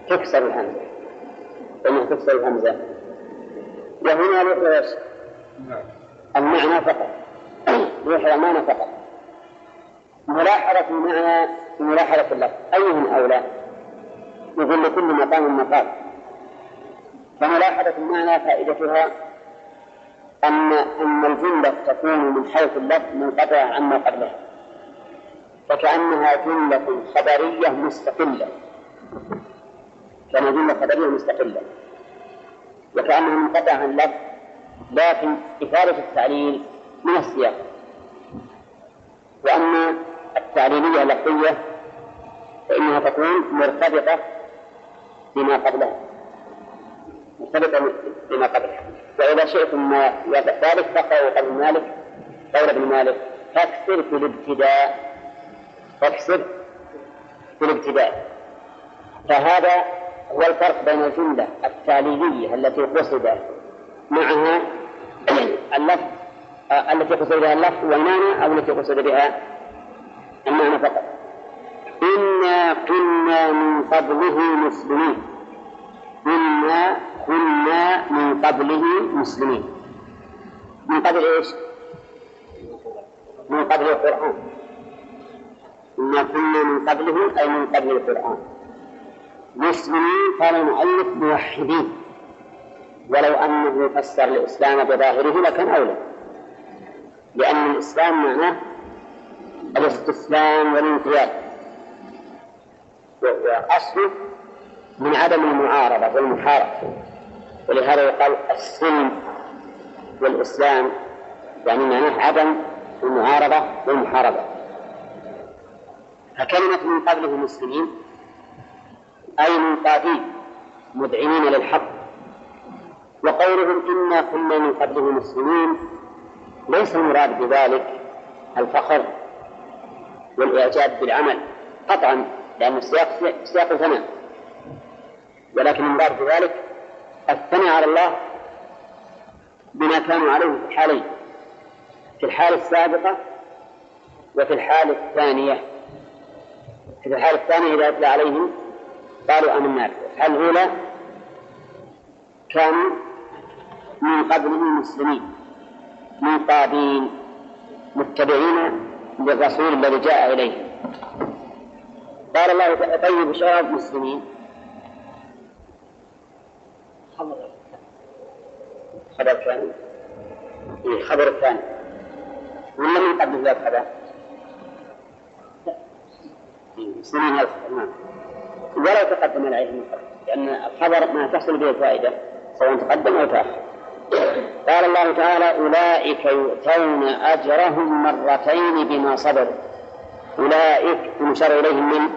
S1: تكسر الهمزة فإنها تكسر الهمزة وهنا روح ايش؟ المعنى فقط روح المعنى فقط ملاحظة المعنى وملاحظة اللفظ أيهم أولى؟ يقول لكل مقام مقال فملاحظة المعنى فائدتها أن أن الجملة تكون من حيث اللفظ منقطعة عما قبلها فكأنها جملة خبرية مستقلة كما جملة خبرية مستقلة وكأنه منقطع عن اللفظ لكن إفادة التعليل من السياق وأما التعليلية اللفظية فإنها تكون مرتبطة بما قبلها مرتبطة بما قبلها وإذا شئتم ما ذلك فقرأوا قبل مالك قول ابن مالك فاكسر في الابتداء فاكسر في الابتداء فهذا والفرق بين الجملة التالية التي قصد معها اللفظ آه، التي قصد بها اللفظ والمعنى أو التي قصد بها المعنى فقط إنا كنا من قبله مسلمين إنا كنا من قبله مسلمين من قبل إيش؟ من قبل القرآن إنا كنا من قبله أي من قبل القرآن مسلمين قال المؤلف موحدين ولو أنه فسر الإسلام بظاهره لكان أولى لأن الإسلام معناه الاستسلام والانقياد وأصله من عدم المعارضة والمحاربة ولهذا يقال السلم والإسلام يعني معناه عدم المعارضة والمحاربة فكلمة من قبله المسلمين أي منقادين مذعنين للحق وقولهم إنا كنا من قبله مسلمين ليس المراد بذلك الفخر والإعجاب بالعمل قطعا لأن السياق سياق الثناء ولكن المراد بذلك الثناء على الله بما كانوا عليه في الحالين في الحالة السابقة وفي الحالة الثانية في الحالة الثانية إذا أتلى عليهم قالوا آمنا به الأولى كانوا من قبلهم مسلمين منقادين متبعين للرسول الذي جاء إليه قال الله طيب شراب المسلمين خبر ثاني إيه خبر الثاني ولا من قبله الخبر؟ مسلمين إيه، هذا نعم ولا تقدم عليهم المفرد لأن الخبر ما تحصل به الفائدة سواء تقدم أو تأخر قال الله تعالى أولئك يؤتون أجرهم مرتين بما صبروا أولئك ينشر إليهم من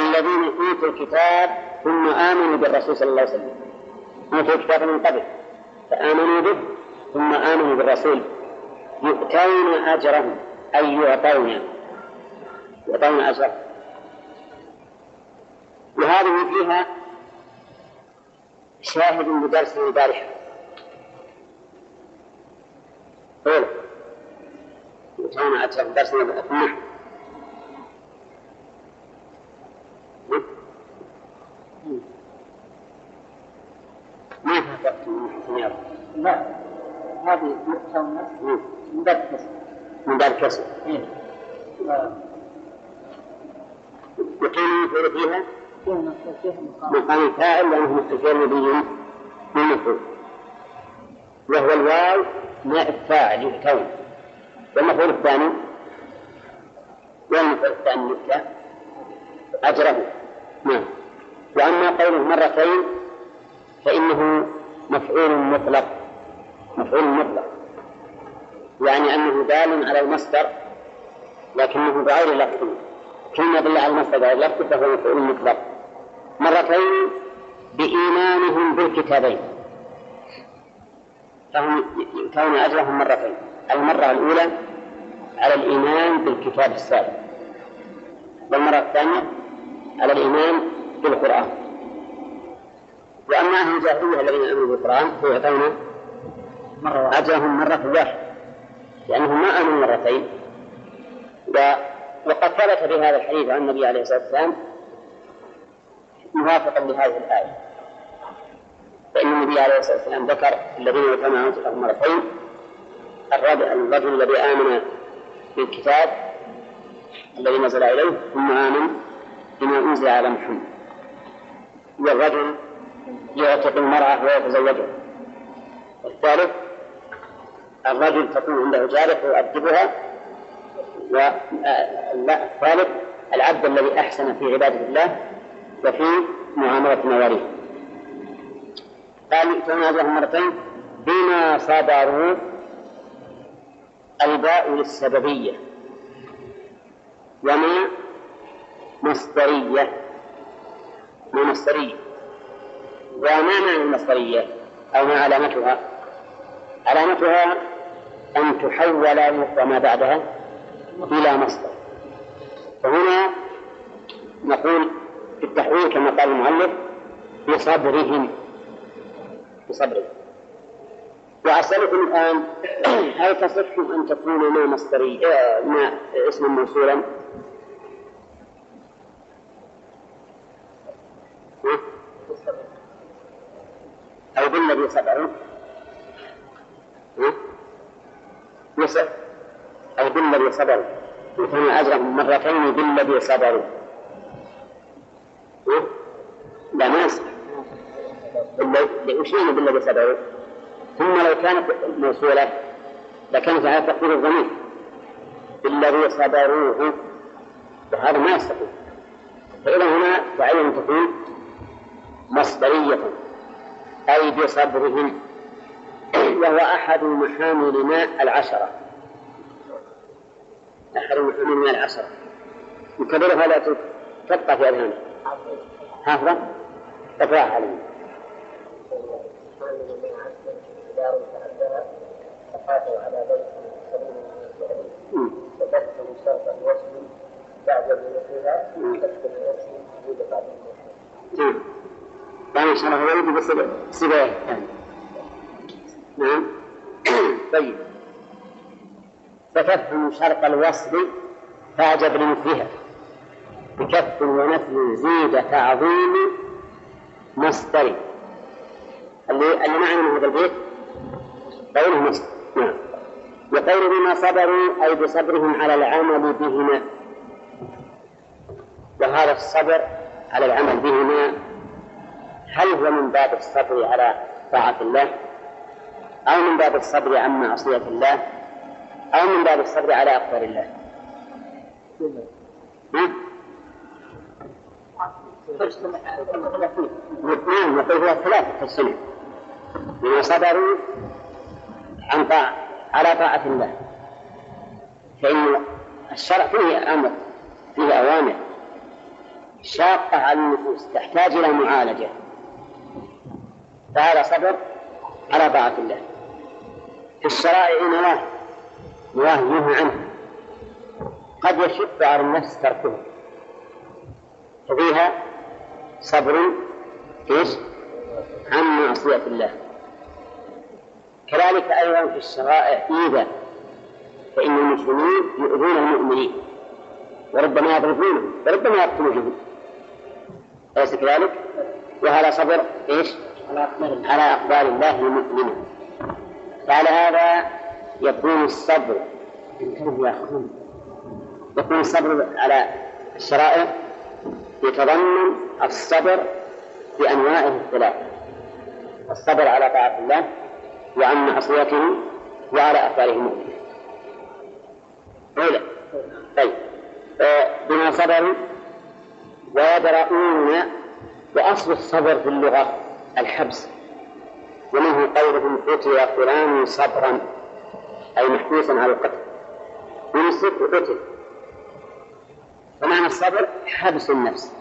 S1: الذين أوتوا الكتاب ثم آمنوا بالرسول صلى الله عليه وسلم أوتوا الكتاب من قبل فآمنوا به ثم آمنوا بالرسول يؤتون أجرهم أي يعطون يعطون أجرهم وهذه فيها شاهد لدرس البارحة أولا وكان أكثر درسنا النحو ما حفظت من لا هذه مقتنى من باب من باب فيها مقام الفاعل لأنه مستتر نبي من مفعول وهو الواو ماء الفاعل الكون والمفعول الثاني والمفعول الثاني يبدأ أجره نعم وأما قوله مرتين فإنه مفعول مطلق مفعول مطلق يعني أنه دال على المصدر لكنه بغير لفظ كلمة دل على المصدر بغير لفظ فهو مفعول مطلق مرتين بإيمانهم بالكتابين فهم يؤتون أجرهم مرتين المرة الأولى على الإيمان بالكتاب السابق والمرة الثانية على الإيمان بالقرآن وأما أهل الجاهلية الذين آمنوا بالقرآن فيعطون أجرهم مرة واحدة لأنهم ما آمنوا مرتين وقد ثبت في هذا الحديث عن النبي عليه الصلاة والسلام موافقا لهذه الآية فإن النبي عليه الصلاة والسلام ذكر الذين يتمعون أنفسهم مرتين الرابع الرجل الذي آمن بالكتاب الذي نزل إليه ثم آمن بما أنزل على محمد والرجل يعتق المرأة ويتزوجها والثالث الرجل تكون عنده جارة فيؤدبها والثالث آه، العبد الذي أحسن في عبادة الله وفي معاملة مواريث قال يؤتون أجرهم مرتين بما صبروا الباء للسببية وما مصدرية ما مصدرية وما معنى المصدرية أو ما علامتها علامتها أن تحول وما بعدها إلى مصدر فهنا نقول بالتحويل كما قال المؤلف بصبرهم بصبرهم وأسألكم الآن هل تصح أن تكون ما مصدري آه، ما اسما موصولا؟ أو بالذي صبر؟ يصح أو بالذي صبروا وكان أجرهم مرتين بالذي صبروا لا ما يصح وش يعني بالذي بسبعه؟ ثم لو كانت موصولة لكانت على تقدير الضمير الذي صبروه وهذا ما يستقيم فإلى هنا تعين تكون مصدرية أي بصبرهم وهو أحد ماء العشرة أحد ماء العشرة وكذلك لا تبقى في أذهانك حافظة تفاح علينا على بيته سبيل من فبثه شرط الوصل بعد بنيتها تكتب نفسه وجود بعد نعم يعني شرح الولد بس سباية الثانية نعم طيب فتفهم شرط الوصل فأجب لمثلها بكف ونفي زيد تعظيم مصدر اللي اللي معنى من هذا البيت قوله مصدر نعم وقول بما صبروا أي بصبرهم على العمل بهما وهذا الصبر على العمل بهما هل هو من باب الصبر على طاعة الله أو من باب الصبر عن معصية الله أو من باب الصبر على أقدار الله؟ نعم. نعم يقول هي ثلاثة في السنة بما صبروا عن طاعة على طاعة الله فإن الشرع فيه أمر فيه أوامر شاقة على النفوس تحتاج إلى معالجة فهذا صبر على طاعة الله في الشرائع نواه نواه ينهى عنه قد يشق على النفس تركه ففيها صبر إيش عن معصية الله كذلك أيضا في الشرائع إذا فإن المسلمين يؤذون المؤمنين وربما يضربونهم وربما يقتلونهم أليس كذلك؟ وهذا صبر إيش؟ على أقدار الله المؤمنة فعلى هذا يكون الصبر يكون الصبر على الشرائع يتضمن الصبر بأنواعه الثلاثة الصبر على طاعة الله وعن معصيته وعلى أخباره المؤمنين طيب آه، بما صبروا ويدرؤون وأصل الصبر في اللغة الحبس ومنه قولهم قتل فلان صبرا أي محبوسا على القتل يمسك وقتل ومعنى الصبر حبس النفس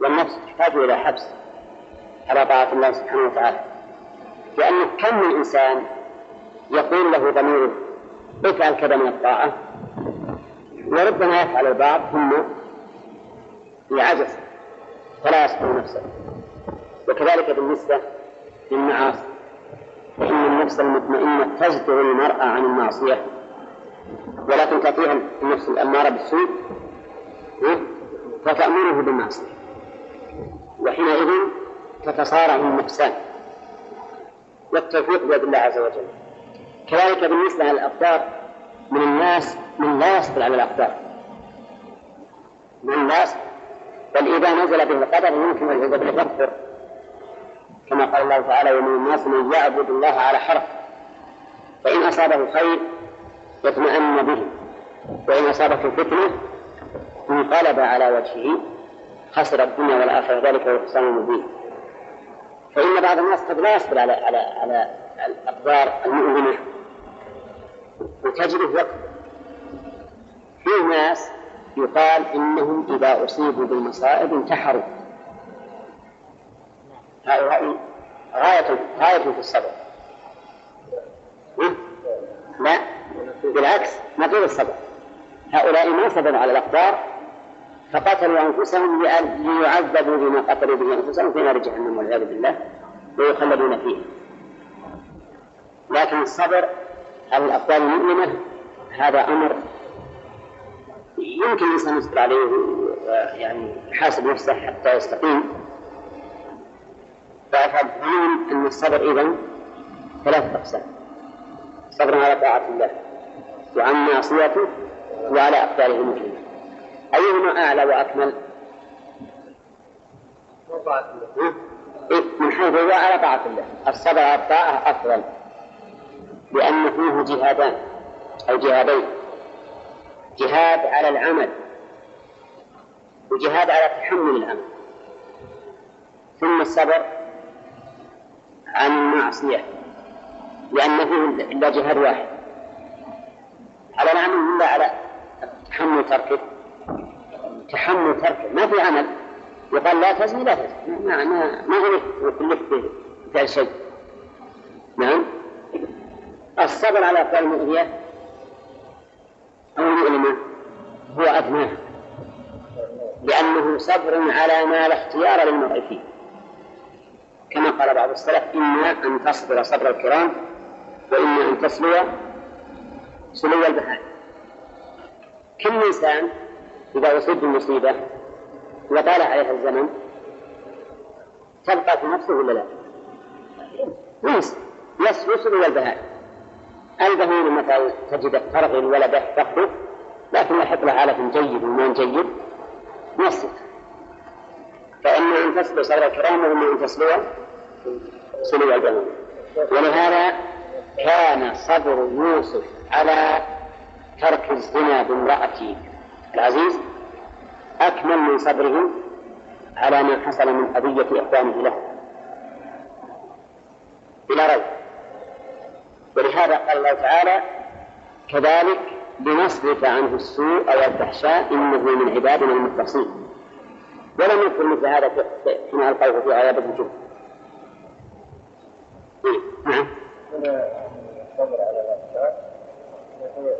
S1: والنفس تحتاج إلى حبس على طاعة الله سبحانه وتعالى لأن كم من إنسان يقول له ضمير افعل كذا من الطاعة وربما يفعل البعض ثم يعجز فلا يصبر نفسه وكذلك بالنسبة للمعاصي فإن النفس المطمئنة تجدر المرأة عن المعصية ولكن تأتيها النفس الأمارة بالسوء فتأمره بالمعصية وحينئذ تتصارع النفسان والتوفيق بيد الله عز وجل كذلك بالنسبة للأقدار من الناس من لا يصبر على الأقدار من الناس بل إذا نزل به القدر يمكن أن بالله يغفر كما قال الله تعالى ومن الناس من يعبد الله على حرف فإن أصابه خير واطمأن به وإن أصابته فتنة انقلب على وجهه خسر الدنيا والآخرة ذلك هو الحسام المبين فإن بعض الناس قد لا يصبر على على على الأقدار المؤلمة وتجده وقت في ناس يقال إنهم إذا أصيبوا بالمصائب انتحروا هؤلاء غاية غاية في الصبر لا بالعكس طول الصبر هؤلاء ما صبروا على الأقدار فقتلوا أنفسهم ليعذبوا بما قتلوا به أنفسهم في نار جهنم والعياذ بالله ويخلدون فيها لكن الصبر على الأقدار المؤلمة هذا أمر يمكن الإنسان يصبر عليه يعني يحاسب نفسه حتى يستقيم فأفهم أن الصبر إذا ثلاثة أقسام صبر على طاعة الله وعن معصيته وعلى أقداره المجرمة أيهما أعلى وأكمل؟ إيه، من حيث هو على طاعة الله الصبر على الطاعة أفضل لأن فيه جهادان أو جهادين جهاد على العمل وجهاد على تحمل العمل ثم الصبر عن المعصية لأن فيه إلا جهاد واحد على العمل ولا على نعم، تحمل تركه تحمل تركه ما في عمل يقال لا تزني لا تزني ما ما ما كلفت بفعل شيء نعم الصبر على أفعال المؤذية أو المؤلمة هو أدناه لأنه صبر على ما لا اختيار للمرء فيه كما قال بعض السلف إما أن تصبر صبر الكرام وإما أن تسلو سمو البهائم كل إنسان إذا أصيب بمصيبة وطال عليها الزمن تبقى في نفسه ولا لا؟ نفس سلو البهائم البهيم مثلا تجد ترغي ولا فقده لكن يحط له عالة جيد وما جيد نصف فإما أن تسلو صدر الكرام وإما أن تسلو سلو الجنون ولهذا كان صدر يوسف على ترك الزنا بامرأة العزيز أكمل من صبره على ما حصل من قضية إخوانه له بلا ريب ولهذا قال الله تعالى كذلك لنصرف عنه السوء أو الفحشاء إنه من عبادنا المخلصين ولم يكن مثل هذا حين ألقوه في عيادة الجن إيه؟ نعم. يقول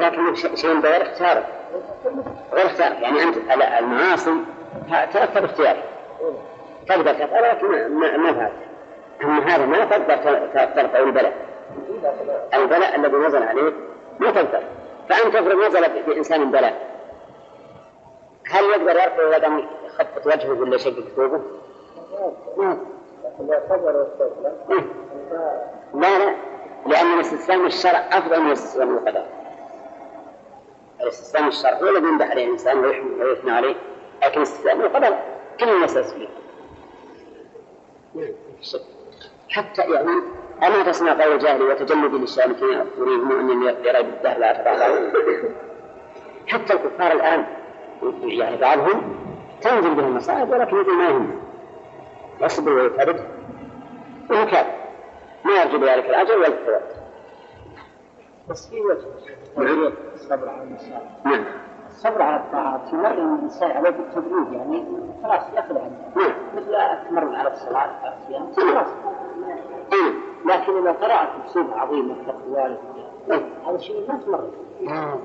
S1: لكن شيء غير اختيارك غير اختيارك يعني انت المعاصي تاثر باختيارك تقدر تفعلها لكن ما فعلت اما هذا ما تقدر ترفع البلاء البلاء الذي نزل عليك ما تقدر فانت تفرض نزل بانسان بلاء هل يقدر يرفع يده يخطط وجهه ولا يشقق ثوبه؟ لا لا لأن الاستسلام الشرع أفضل من الاستسلام القدر الاستسلام الشرع هو الذي ينبح عليه الإنسان ويحمل ويثنى عليه لكن استسلام القدر كل الناس فيه حتى يعني أما تصنع قول الجاهل وتجلد للشامتين كما يريد يرى بالدهر لا حتى الكفار الآن يعني بعضهم تنزل به المصائب ولكن يقول ما يهم يصبر ويتعبد وهو كاف ما يرجو بذلك الأجر ولا الثواب
S3: بس في وجه نعم. الصبر على المصائب نعم الصبر على الطاعات يمرن الانسان عليه بالتدريج يعني خلاص ياخذ عنه نعم. مثل التمرن على الصلاه على الصيام نعم. خلاص إيه. لكن اذا قرات مصيبه عظيمه كالقوارب إيه. هذا شيء ما تمرن
S1: آه.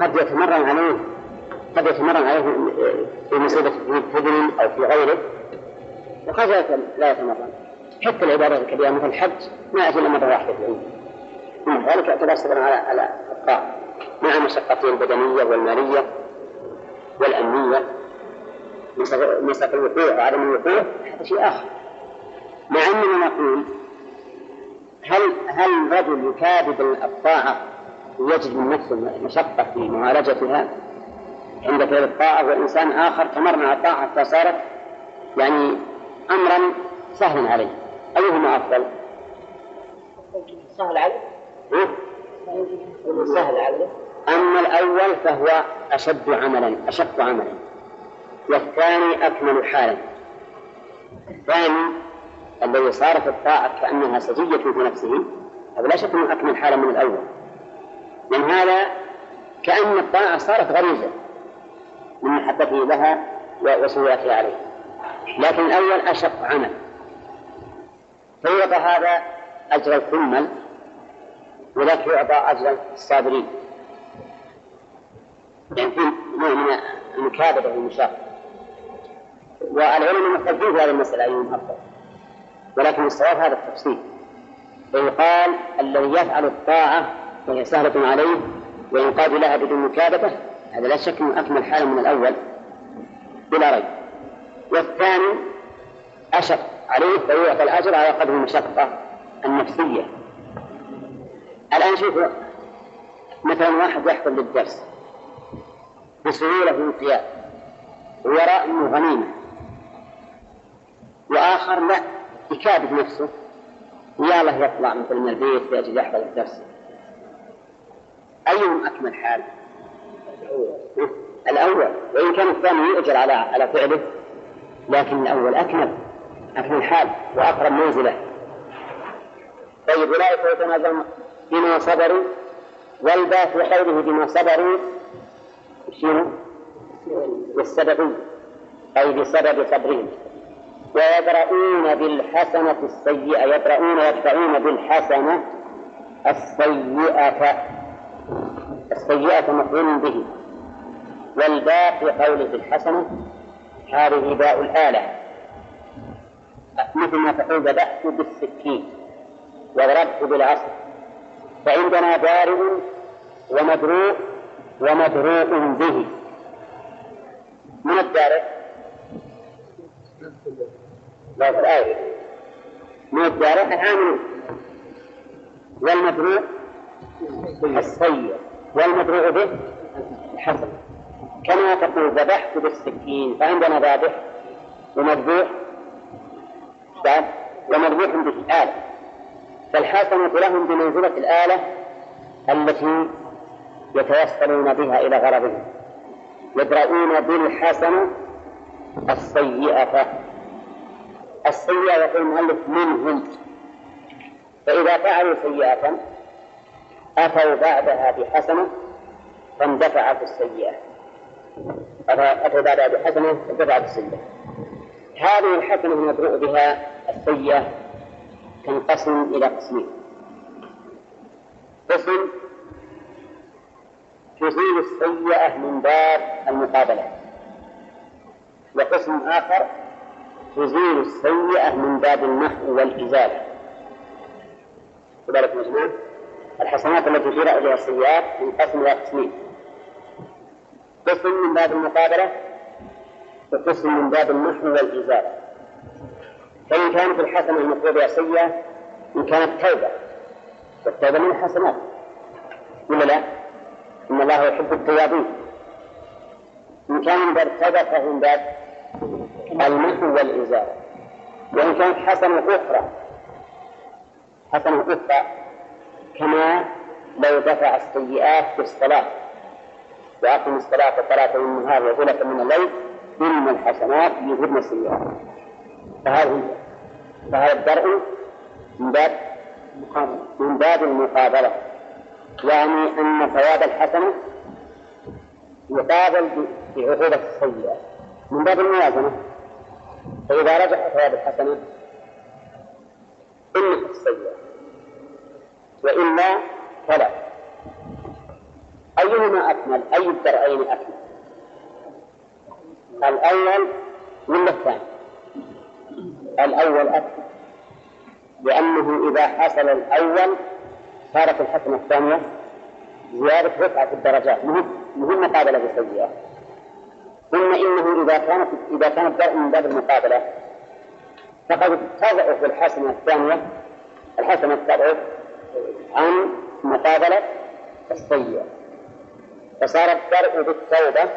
S1: قد يتمرن عليه قد يتمرن عليه في مصيبة في حزن أو في غيره وقد لا يتمرن حتى العبادات الكبيرة مثل الحج ما أجل مرة واحدة في العمر ذلك يعتبر سببا على على الطاعة مع مشقته البدنية والمالية والأمنية مسألة الوقوع وعدم الوقوع هذا شيء آخر مع أننا نقول هل هل الرجل يكابد الطاعة ويجد من نفسه مشقة في معالجتها عند فعل الطاعة وإنسان آخر تمرن على الطاعة حتى صارت يعني أمرا سهلا
S3: عليه
S1: أيهما أفضل؟
S3: سهل عليه سهل عليه أما
S1: الأول فهو أشد عملا أشق عملا والثاني أكمل حالا الثاني الذي صارت الطاعة كأنها سجية في نفسه هذا لا شك أنه أكمل حالا من الأول من هذا كأن الطاعة صارت غريزة من محبته لها وسهولتها عليه لكن الأول أشق عمل فيعطى هذا أجر الكمل وذاك يعطى أجر الصابرين يعني في نوع من المكابدة والمشاقة والعلماء المختلفين في هذه المسألة أيهم أفضل ولكن الصواب هذا التفصيل فيقال الذي يفعل الطاعة وهي سهلة عليه وينقاد لها بدون مكابدة هذا لا شك أنه أكمل حال من الأول بلا ريب والثاني أشق عليه فيعطى الأجر على قدر المشقة النفسية الآن شوف مثلا واحد يحضر للدرس بسهولة وانقياد ويرى أنه غنيمة وآخر لا يكابد نفسه ويلا يطلع مثل من البيت يجي يحضر الدرس أيهم أكمل حال؟ الأول وإن كان الثاني يؤجر على على فعله لكن الأول أكمل أكمل حال وأقرب منزلة طيب أولئك يتنازعون بما صبروا والباء في قوله بما صبروا شنو؟ بالسبب أي بسبب صبرهم ويبرؤون بالحسنة السيئة يبرؤون يدفعون بالحسنة السيئة السيئة مفعول به والباء في قوله الحسنة هذه باء الآلة مثل ما تقول ذبحت بالسكين وضربت بالعصر فعندنا بارئ ومدروء ومدروء به من الدارئ؟ لا الآية من الدارئ العامل والمدروء السيء والمدروء به الحسن كما تقول ذبحت بالسكين فعندنا ذابح ومذبوح بعد طيب، ومذبوح بالآلة فالحسنة لهم بمنزلة الآلة التي يتوصلون بها إلى غرضهم يبرؤون بالحسنة السيئة السيئة يقول المؤلف منهم فإذا فعلوا سيئة أتوا بعدها بحسنة فاندفعت السيئة أتوا بعدها بحسنة بعد السيئة هذه الحسنة المبروء بها السيئة تنقسم إلى قسمين قسم تزيل السيئة من باب المقابلات وقسم آخر تزيل السيئة من باب النحو والإزالة كذلك مجموع الحسنات التي جرى إليها السيئات تنقسم إلى قسمين قسم من باب المقابلة وقسم من باب النحو والإزالة فإن كانت الحسنة المطلوبة سيئة إن كانت توبة والتوبة من الحسنات ولا لا؟ إن الله يحب التوابين إن كان من باب التوبة فهو من باب المحو والإزالة وإن كانت حسنة أخرى حسنة أخرى كما لو دفع السيئات بالصلاة وأقم الصلاة ثلاثة من النهار وزلة من الليل إن الحسنات يذهبن السيئات فهذه فهذا الدرء من باب من باب المقابلة يعني أن ثواب الحسنة يقابل بعقوبة السيئة من باب الموازنة فإذا رجح ثواب الحسنة إنك السيئة وإلا فلا أيهما أكمل؟ أي الدرعين أكمل؟ الأول ولا الثاني؟ الأول أكمل لأنه إذا حصل الأول صارت الحسنة الثانية زيادة رفعة الدرجات مهم مهم مقابلة بالسيئة ثم إنه إذا كانت إذا كان الدرع من باب المقابلة فقد تضعف الحسنة الثانية الحسنة تضعف عن مقابلة السيئة فصار الدرء بالتوبة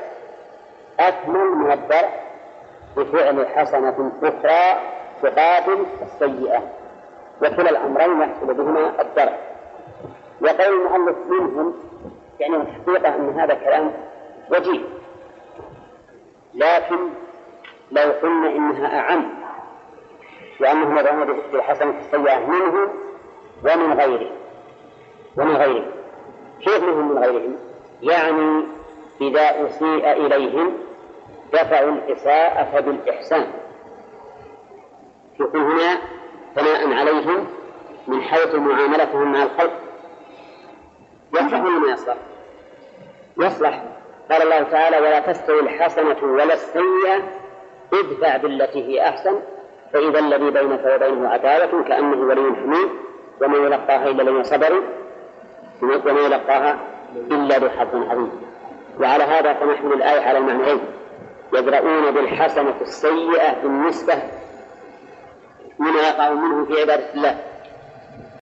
S1: أكمل من الدرء بفعل حسنة أخرى تقابل السيئة وكلا الأمرين يحصل بهما الدرء وقول المؤلف منهم يعني الحقيقة أن هذا كلام وجيه لكن لو قلنا إنها أعم لأنهم يدعون بالحسنة السيئة منه ومن غيره ومن غيره كيف منهم من غيرهم؟ يعني إذا أسيء إليهم دفعوا الإساءة بالإحسان يكون هنا ثناء عليهم من حيث معاملتهم مع الخلق يصلح ولا ما يصلح؟ يصلح قال الله تعالى ولا تستوي الحسنة ولا السيئة ادفع بالتي هي أحسن فإذا الذي بينك وبينه عداوة كأنه ولي حميد وما يلقاها إلا لما صبروا وما يلقاها إلا بحرف عظيم وعلى هذا فنحمل الآية على المعنيين يجرؤون بالحسنة السيئة بالنسبة لما يقع منه في عبادة الله